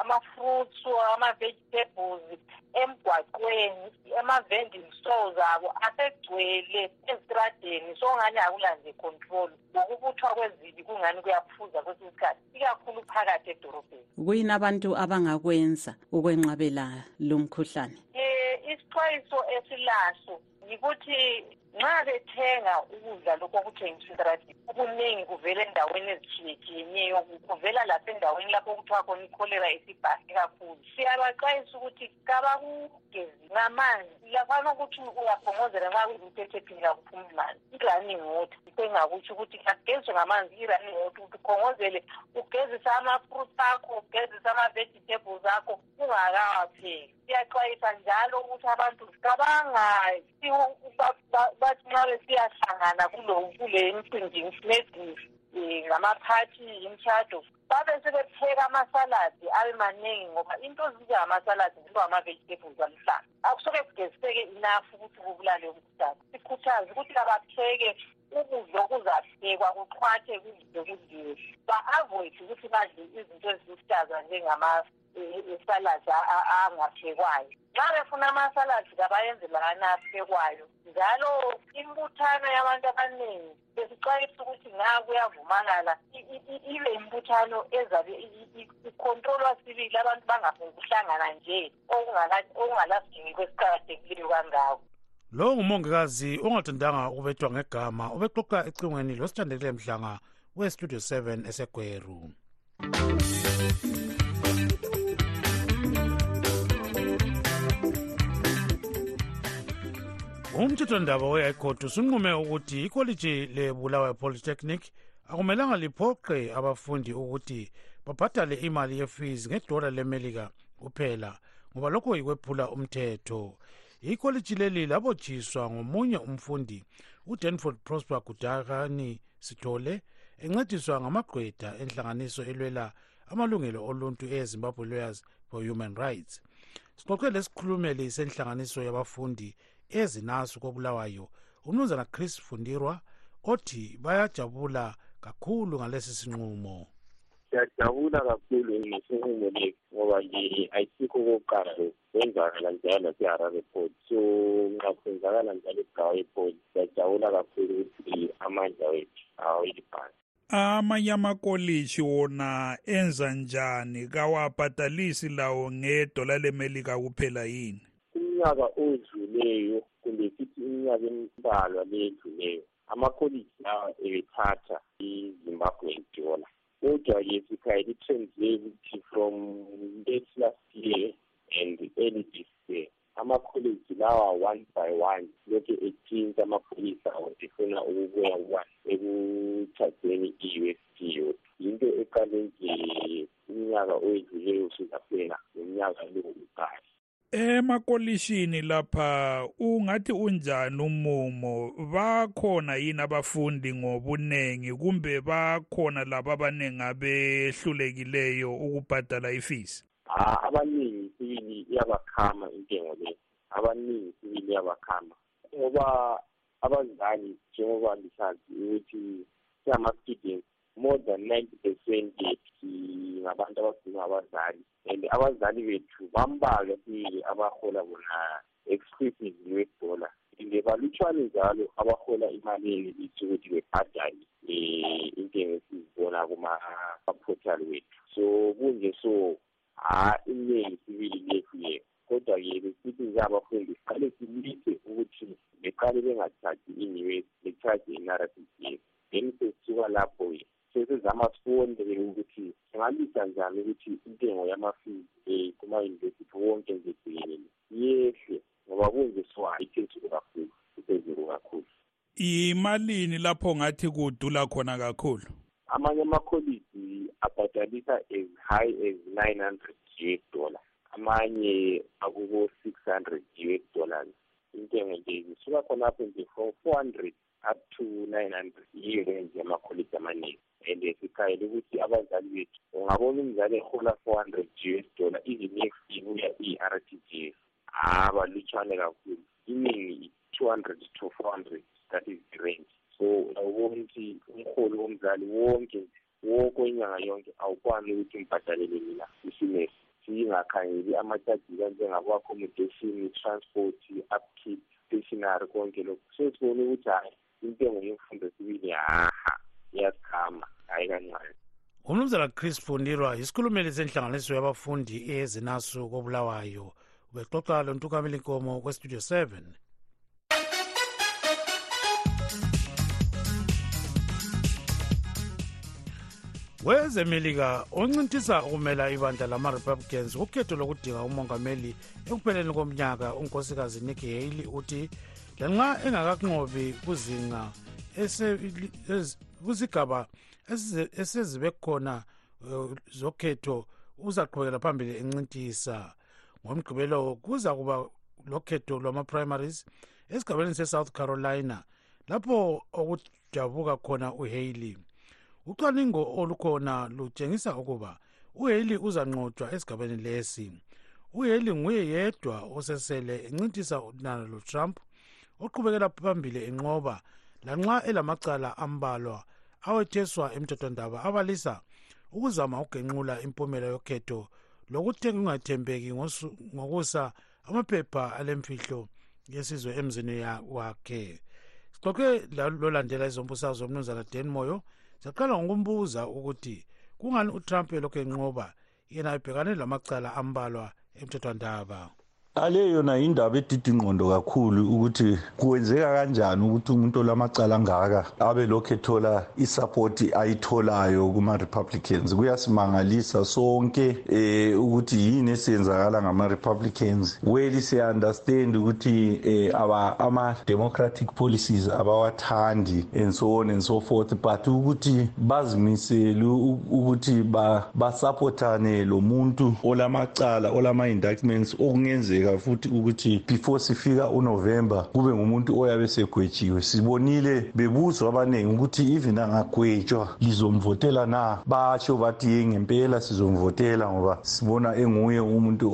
ama-fruits ama-vegetables emgwaqweni ama-vending stores abo asegcwele ezitradeni. So ngani akula nje control. Ngokubuthwa kwezibi kungani kuyaphuza kwesinye isikhathi? Ikakhulu phakathi edorobheni. Kuyini abantu abangakwenza ukwenqabela lo mkhuhlane? Um isixwayiso esilaso yikuthi nxa bethenga ukudla lokhu okuthengiswa entradini okuningi kuvela endaweni ezitshiyetshiyeneyo kuvela lasendaweni lapho okuthiwa khona ikholera isibhahe kakhulu. Siyabaxwayisa ukuthi kabakugezi ngamanzi lafana ukuthi uyaphongozela nxa kuyimthethephini kakuphumi manzi. I-running water yikho engakutsho ukuthi kageziswe ngamanzi i-running water ukuthi ukhongozele ugezise ama-fruits akho ugezise ama-vegetables akho ungakawapheki siyaxwayisa njalo ukuthi abantu kabangayi bathi nxa besiyahlangana kule mcimbi maybe um ngamaphathi imtshado babe sebepheka amasaladi abe maningi ngoba into zinjengamasaladi ziba ama-vegetables aluhlaza. Akusoke kugeziseke enough ukuthi kubulale umkhuhlane. Sikhuthaze ukuthi abapheke ukudla okuzaphekwa kuxhwathe kudle kudliwe. Ba-avoid ukuthi badle izinto eziluhlaza njengama-saladi angaphekwayo. Nxa befuna amasaladi kabayenze lakana aphekwayo njalo imbuthano yabantu abaningi besixwayisa ukuthi nga kuyavumakala ibe imbuthano ezabe ikhontrolwa sibili abantu bangafukuhlangana nje okungalasidingi kwesiqakathekileyo kangako. Lo ngumongikazi ongathandanga ukubethwa ngegama ubexoxa ecingweni losithandekile mhlanga westudio 7 esegweru umthethwandaba we-high court usunqume ukuthi ikholiji lebulawayo polytechnic akumelanga liphoqe abafundi ukuthi babhadale imali yefees ngedola lemelika kuphela ngoba lokho yikwephula umthetho. Ikholiji leli labotshiswa ngomunye umfundi udanford prosper gudakani sithole encediswa ngamagqwetha enhlanganiso elwela amalungelo oluntu ezimbabwe lawyers for human rights. Sixoxe lesikhulumeli senhlanganiso yabafundi ezinasu kobulawayo umnumzana chris fundirwa othi bayajabula kakhulu ngalesi sinqumo. Siyajabula kakhulu ngesinqumo lesi ngoba nje ayisikho kokuqala lo kwenzakala njalo nase-harare port so nxa kwenzakala njalo egawa port siyajabula kakhulu ukuthi amandla wethu awelibhasi amanye amakoliji wona enza njani? Kawabhadalisi lawo ngedola lemelika kuphela yini? Umnyaka odluleyo kumbe sithi iminyaka embalwa leyedluleyo amakholiji lawa ebethatha i-zimbabwean dollar kodwa-ke sikhayela i-translate ukuthi from late last year and early this year amakholeji lawa one by one lokhu etshintsha amapholisi awo efuna ukubuya kwani ekuthazeni i-u s d yodwa. Yinto eqale nje umnyaka oyedluleyo usuzaphela ngomnyaka lo uqala. Emakolishini lapha ungathi unjani umumo? Bakhona yini abafundi ngobunengi kumbe bakhona labo abaningi abehlulekileyo ukubhadala ifees? Ah, abaningi sibili iyabakhama intengo le? Abaningi sibili iyabakhama? Ngoba abazali njengoba lisazi ukuthi siyama-students more than ninety percent ngabantu abagcina abazali. And abazali bethu bambalwa sibili abahola bona exclusive US dollar and balutshwane njalo abahola imali enelithi ukuthi bebhadale um intengo esizibona kuma-portal wethu. So kunje so ha iningi sibili lethu-ke kodwa-ke besithi njengabafundi siqale silise ukuthi beqale bengathathi i-us bethathe i-narrative then sesisuka lapho-ke sesizama sifonde-ke ukuthi singalisa njani ukuthi intengo yama-fees um kuma-university wonke nje jikelele yehle ngoba kunje so ayiphezulu kakhulu iphezulu kakhulu. Imalini lapho ngathi kudula khona kakhulu? Amanye amakholiji abhadalisa as high as nine hundred US dollar amanye akuko-six hundred US dollars intengo nje zisuka khonapho nje from four hundred up to nine hundred yiyo range yamakholiji amaningi. And ukuthi abazali bethu ungabona umzali ehola four hundred g s dollar even next ibuya iyi-r t g s. Abalutshwane kakhulu. Iningi two hundred to four hundred that is the so awubona ukuthi umholi womzali wonke wonke inyanga yonke awukwani ukuthi ngibhadalele mina isimesi singakhangeli amatajika njengabo-accommodation transport upkeep stationary konke lokhu sesibone ukuthi hhayi intengo yemfundo sibili haha iyasikhama hhayi kancane umnumzana chris fundirwa yisikhulumeli senhlanganiso yabafundi ezinasu kobulawayo. Ubexoxa lo ntukamela inkomo kwestudio 7 wezemelika oncintisa ukumela ibandla lama-republicans kukhetho lokudinga umongameli ekupheleni komnyaka unkosikazi nikki haley uthi lanxa engakakunqobi kuzinga kuzigaba esezibe khona uh, zokhetho uzaqhubekela phambili encintisa. Ngomgqibelo kuza kuba lokhetho lwama-primaries esigabeni se-south carolina lapho okujabuka khona uhaley. Ucwaningo olukhona lutshengisa ukuba uhaley uzanqotshwa esigabeni lesi. uhaley nguye yedwa osesele encintisa nalo lotrump oqhubekela phambili enqoba lanxa elamacala ambalwa awetheswa emthethwandaba abalisa ukuzama ukugenqula impumela yokhetho lokuthi kungathembeki ngokusa amaphepha alemfihlo yesizwe emzini wakhe. Sixoxe lolandela izombusazwe umnumzana dan moyo saqala ngokumbuza ukuthi kungani utrump elokhu enqoba yena ebhekane lamacala ambalwa emthethwandaba. Ale yona indaba edida ingqondo kakhulu ukuthi kwenzeka kanjani ukuthi umuntu olamacala angaka abe lokhu ethola isapoti ayitholayo kuma-republicans? Kuyasimangalisa sonke eh ukuthi yini esiyenzakala ngama-republicans? Well siya-understand ukuthi eh ama-democratic policies abawathandi and so on and so forth but ukuthi bazimisele ukuthi basapothane lo muntu olamacala olama-indictments okungenzeka kuyenzeka futhi ukuthi before sifika unovember kube ngumuntu oyabe segwetshiwe. Sibonile bebuzwa abaningi ukuthi even angagwetshwa lizomvotela na? Batsho bathi ye ngempela sizomvotela ngoba sibona enguye umuntu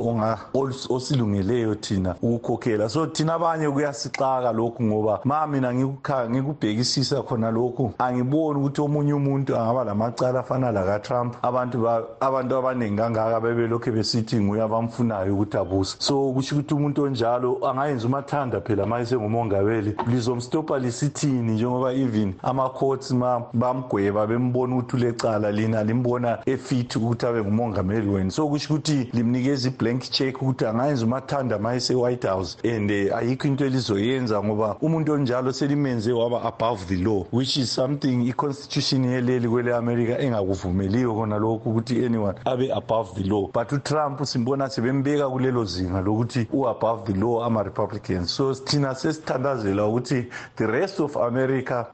osilungeleyo thina ukukhokhela. So thina abanye kuyasixaka lokhu ngoba ma mina ngikubhekisisa khona lokhu. Angiboni ukuthi omunye umuntu angaba lamacala afana lakatrump. Abantu abantu abaningi kangaka bebelokhu besithi nguye abamfunayo ukuthi abuse so kusho ukuthi umuntu onjalo angayenza umathanda phela ma esengumongameli. Lizomstopa lisithini? Njengoba even ama-courts ma bamgweba bembona ukuthi ulecala lina limbona efit ukuthi abe ngumongameli wenu so kusho ukuthi limnikeza i-blank check ukuthi angayenza umathanda ma ese-white house. And uh, ayikho into elizoyenza ngoba umuntu onjalo selimenze waba above the law which is something i-constitution yeleli kwele america engakuvumeliyo khona lokhu ukuthi anyone abe above the law. But utrump simbona sebembeka kulelo zinga lokuthi ukuthi u-above the law ama-republicans. So thina sesithandazela ukuthi the rest of america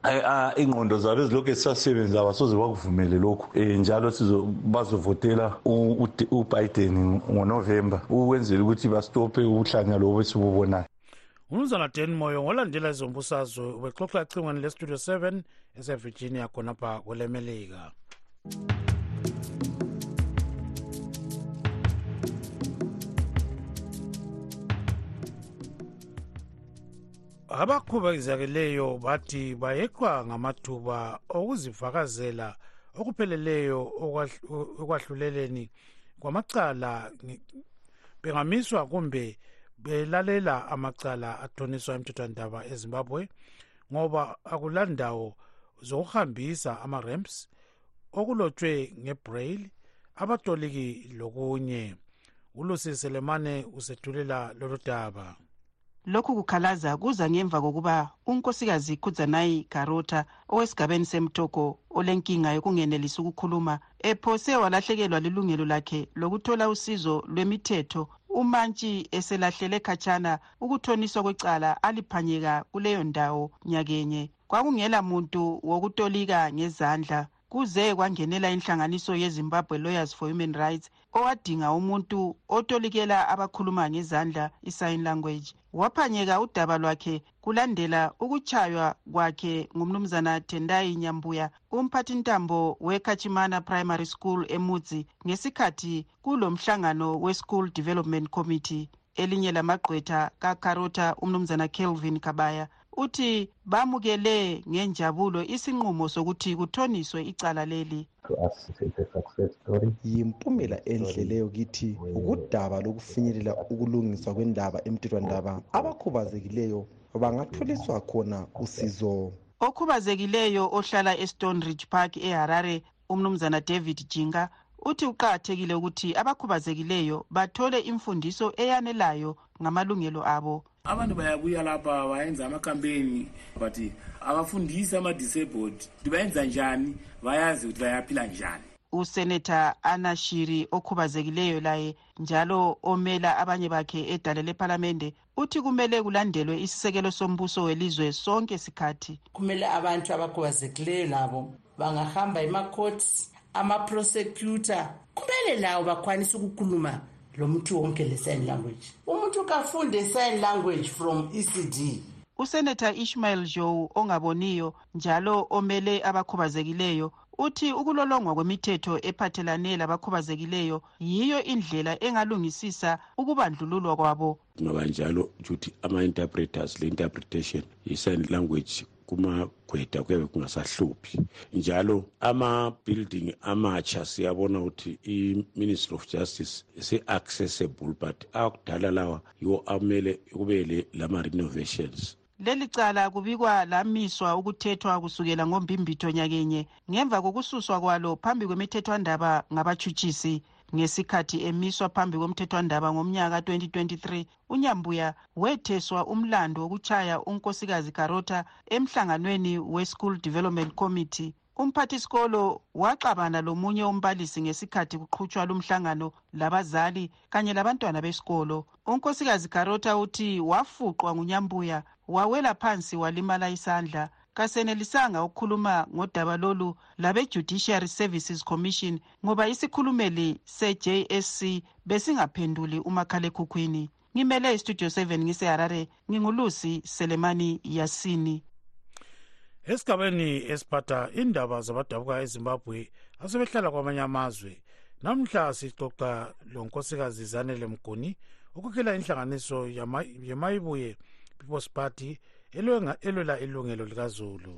ingqondo zabo ezilokhu ezisasebenza abasoze bakuvumele lokhu. Um njalo bazovotela ubiden ngonovemba ukwenzela ukuthi bastophe ubuhlanya lobo esibubonayo. Umnumzana dan moyo ngolandela izombusazwe ubexoxa ecingweni lestudio 7 esevirginia khonapha kwelemelika abakhubazekeleyo bathi bayeqwa ngamathuba okuzivakazela okupheleleyo ekwahluleleni kwamacala bengamiswa kumbe belalela amacala athoniswa emthethwandaba ezimbabwe ngoba akulandawo zokuhambisa ama-ramps okulotshwe ngebraille abatoliki lokunye. Ulusi selemane usethulela lolu daba. Lokhu kukhalaza kuza ngemva kokuba unkosikazi kudzanayi garota owesigabeni semtoko olenkinga yokungenelisi ukukhuluma ephose walahlekelwa lilungelo lakhe lokuthola usizo lwemithetho umantshi eselahlele khatshana ukuthoniswa kwecala aliphanyeka kuleyo ndawo nyakenye. Kwakungela muntu wokutolika ngezandla kuze kwangenela inhlanganiso yezimbabwe lawyers for human rights owadinga umuntu otolikela abakhuluma ngezandla i-sign language. Waphanyeka udaba lwakhe kulandela ukutshaywa kwakhe ngumnumzana tendayi nyambuya umphathintambo wekachimana primary school emudzi ngesikhathi kulo mhlangano we-school development committee elinye lamagqwetha kakarota umnumzana kelvin kabaya uthi bamukele ngenjabulo isinqumo sokuthi kuthoniswe icala leli. Yimpumela enhle leyo kithi ukudaba lokufinyelela ukulungiswa kwendaba emthethwandaba abakhubazekileyo bangatholiswa khona usizo. Okhubazekileyo ohlala estone ridge park eharare umnumzana david jinga uthi kuqakathekile ukuthi abakhubazekileyo bathole imfundiso eyanelayo ngamalungelo abo. Abantu bayabuya lapha bayenza amakampeni but abafundisi ama-disabled ukuthi bayenza njani? Bayazi ukuthi bayaphila njani. Useneta anashiri okhubazekileyo laye njalo omela abanye bakhe edale lephalamende uthi kumele kulandelwe isisekelo sombuso welizwe sonke sikhathi kumele abantu abakhubazekileyo labo bangahamba emakhoti amaprosecutor kumele lawo bakwanise ukukhuluma lo muntu wonke le-sign language. Umuntu kafunde sign language from ecd useneta ishmael joe ongaboniyo njalo omele abakhubazekileyo uthi ukulolongwa kwemithetho ephathelane labakhubazekileyo yiyo indlela engalungisisa ukubandlululwa kwabo. Kungaba njalo ukuthi ama-interpreters le-interpretation yi-sign language kumagweda kuyabe kungasahluphi. Njalo ama-building amatsha siyabona ukuthi i-ministry of justice se-accessible but akudala lawa yiwo amele kube lama-renovations. Leli cala kubikwa lamiswa ukuthethwa kusukela ngombimbitho nyakenye. Ngemva kokususwa kwalo phambi kwemithethwandaba ngabatshutshisi ngesikhathi emiswa phambi komthethwandaba ngomnyaka ka-2023 unyambuya wetheswa umlando wokutshaya unkosikazi karota emhlanganweni we-school development committee. Umphathisikolo waxabana lomunye umbalisi ngesikhathi kuqhutshwa lumhlangano labazali kanye labantwana besikolo. Unkosikazi karota uthi wafuqwa ngunyambuya wawela phansi walimala isandla. Kasenelisanga ukukhuluma ngodaba lolu labe-judiciary services commission ngoba isikhulumeli se-jsc besingaphenduli umakhalekhukhwini. Ngimele istudio 7 ngiseharare ngingulusi selemani yasini. Esigabeni esiphatha indaba zabadabuka ezimbabwe asebehlala kwamanye amazwe namhla sixoxa lonkosikazi zanele mguni ukukela inhlanganiso yemayibuye people's party elwela ilungelo likazulu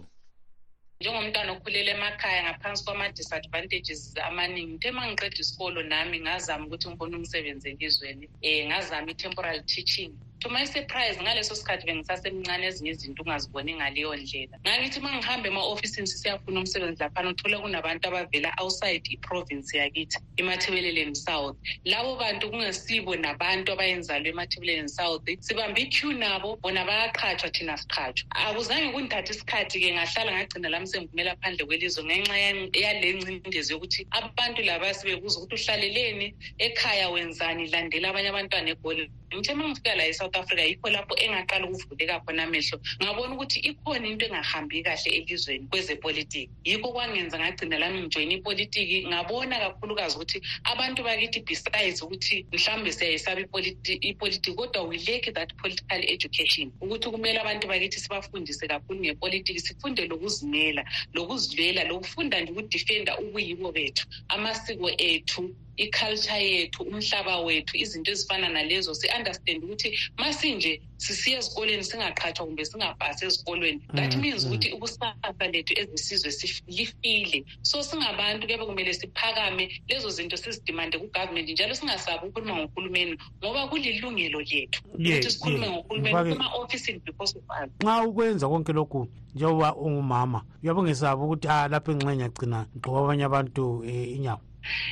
njengomntwana okhulela emakhaya ngaphansi kwama-disadvantages amaningi ngithe ma ngiqeda isikolo nami ngazama ukuthi ngibone umsebenzi elizweni um ngazama i-temporal teaching to my surprise ngaleso sikhathi bengisasemncane ezinye izinto ungaziboni ngaleyo ndlela. Ngangithi ma ngihamba ema-ofisini sisiyafuna umsebenzi laphana uthole kunabantu abavela outside iprovince yakithi emathebeleleni south. Labo bantu kungesibo nabantu abayenzalo emathebeleleni south. Sibambe iq nabo bona bayaqhatshwa thina siqhatshwa akuzange kundithatha isikhathi-ke ngahlala ngagcina lami sengivumela phandle kwelizwe ngenxa yale ncindezi yokuthi abantu laba sibebuza ukuthi uhlaleleni ekhaya wenzani landela abanye abantwana egoli ngithe ma ngifika la e-south africa yikho lapho engaqala ukuvuleka khona amehlo. Ngabona ukuthi ikhona into engahambi kahle elizweni kwezepolitiki. Yikho kwangenza ngagcina lami ngijoyina ipolitiki. Ngabona kakhulukazi ukuthi abantu bakithi besides ukuthi mhlawumbe siyayisaba ipolitiki kodwa we lack that political education. Ukuthi kumele abantu bakithi sibafundise kakhulu ngepolitiki sifunde lokuzimela lokuzivela lokufunda nje ukudifenda ubuyibo bethu amasiko ethu iculture yethu umhlaba wethu izinto ezifana nalezo si-understand ukuthi masinje sisiya ezikolweni singaqhathwa kumbe singabhasi ezikolweni. That means ukuthi ukusasa lethu ezisizwe lifile. So singabantu kuyabe kumele siphakame lezo zinto sizidimande kugovernment njalo singasabi ukukhuluma ngohulumeni ngoba kulilungelo lethu ukuthi sikhulume ngohulumeni kuma-ofisini because of us. Nxa ukwenza konke lokhu njengoba ungumama uyabe ungesabi ukuthi ah lapho engxenye agcina ngigqoba abanye abantu um inyawo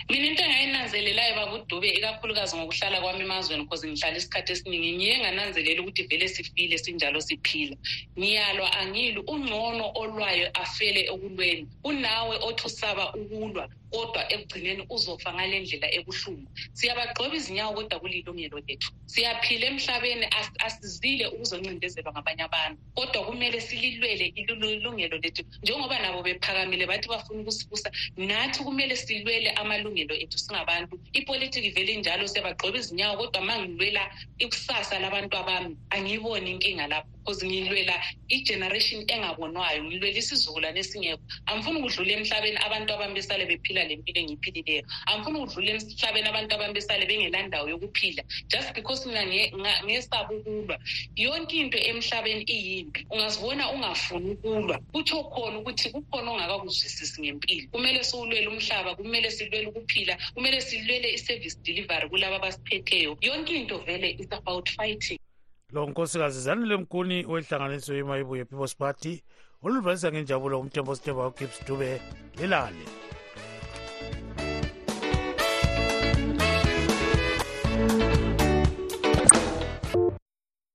mina into engayinanzelelayo babudube ikakhulukazi ngokuhlala kwami emazweni because ngihlala isikhathi esiningi. Ngiye ngananzelela ukuthi vele sifile sinjalo siphila. Ngiyalwa angili ungcono olwayo afele ekulweni. Unawe othi usaba ukulwa kodwa ekugcineni uzofa ngale ndlela ebuhlungu. Siyabagxoba izinyawo kodwa kulilungelo lethu. Siyaphila emhlabeni asizile ukuzoncindezelwa ngabanye abantu. Kodwa kumele sililwele ilungelo lethu. Njengoba nabo bephakamile bathi bafuna ukusibusa nathi kumele silwele amalungelo ethu singabantu. Ipolitiki vele injalo siyabagqoba izinyawo kodwa ma ngilwela ikusasa labantu abami angiyiboni inkinga lapho because ngilwela igeneration engabonwayo ngilwela isizukulwane esingekho. Angifuni ukudlula emhlabeni abantu abami besale bephila le mpilo engiyiphilileyo. Angifuni ukudlula emhlabeni abantu abami besale bengelandawo yokuphila. Just because mina ngesaba ukulwa yonke into emhlabeni iyimpi ungazibona ungafuni ukulwa. Kutsho khona ukuthi kukhona ongakakuzwisisi ngempilo. Kumele siwulwele umhlaba kumele silwele ukuphila kumele silwele i-service delivery kulabo abasiphetheyo. Yonke into vele is about fighting. Lo nkosikazi zanele mkuni wenhlanganiso yemayibuye people's party oludlulisa ngenjabulo umthembo sithemba ugibbs dube lelale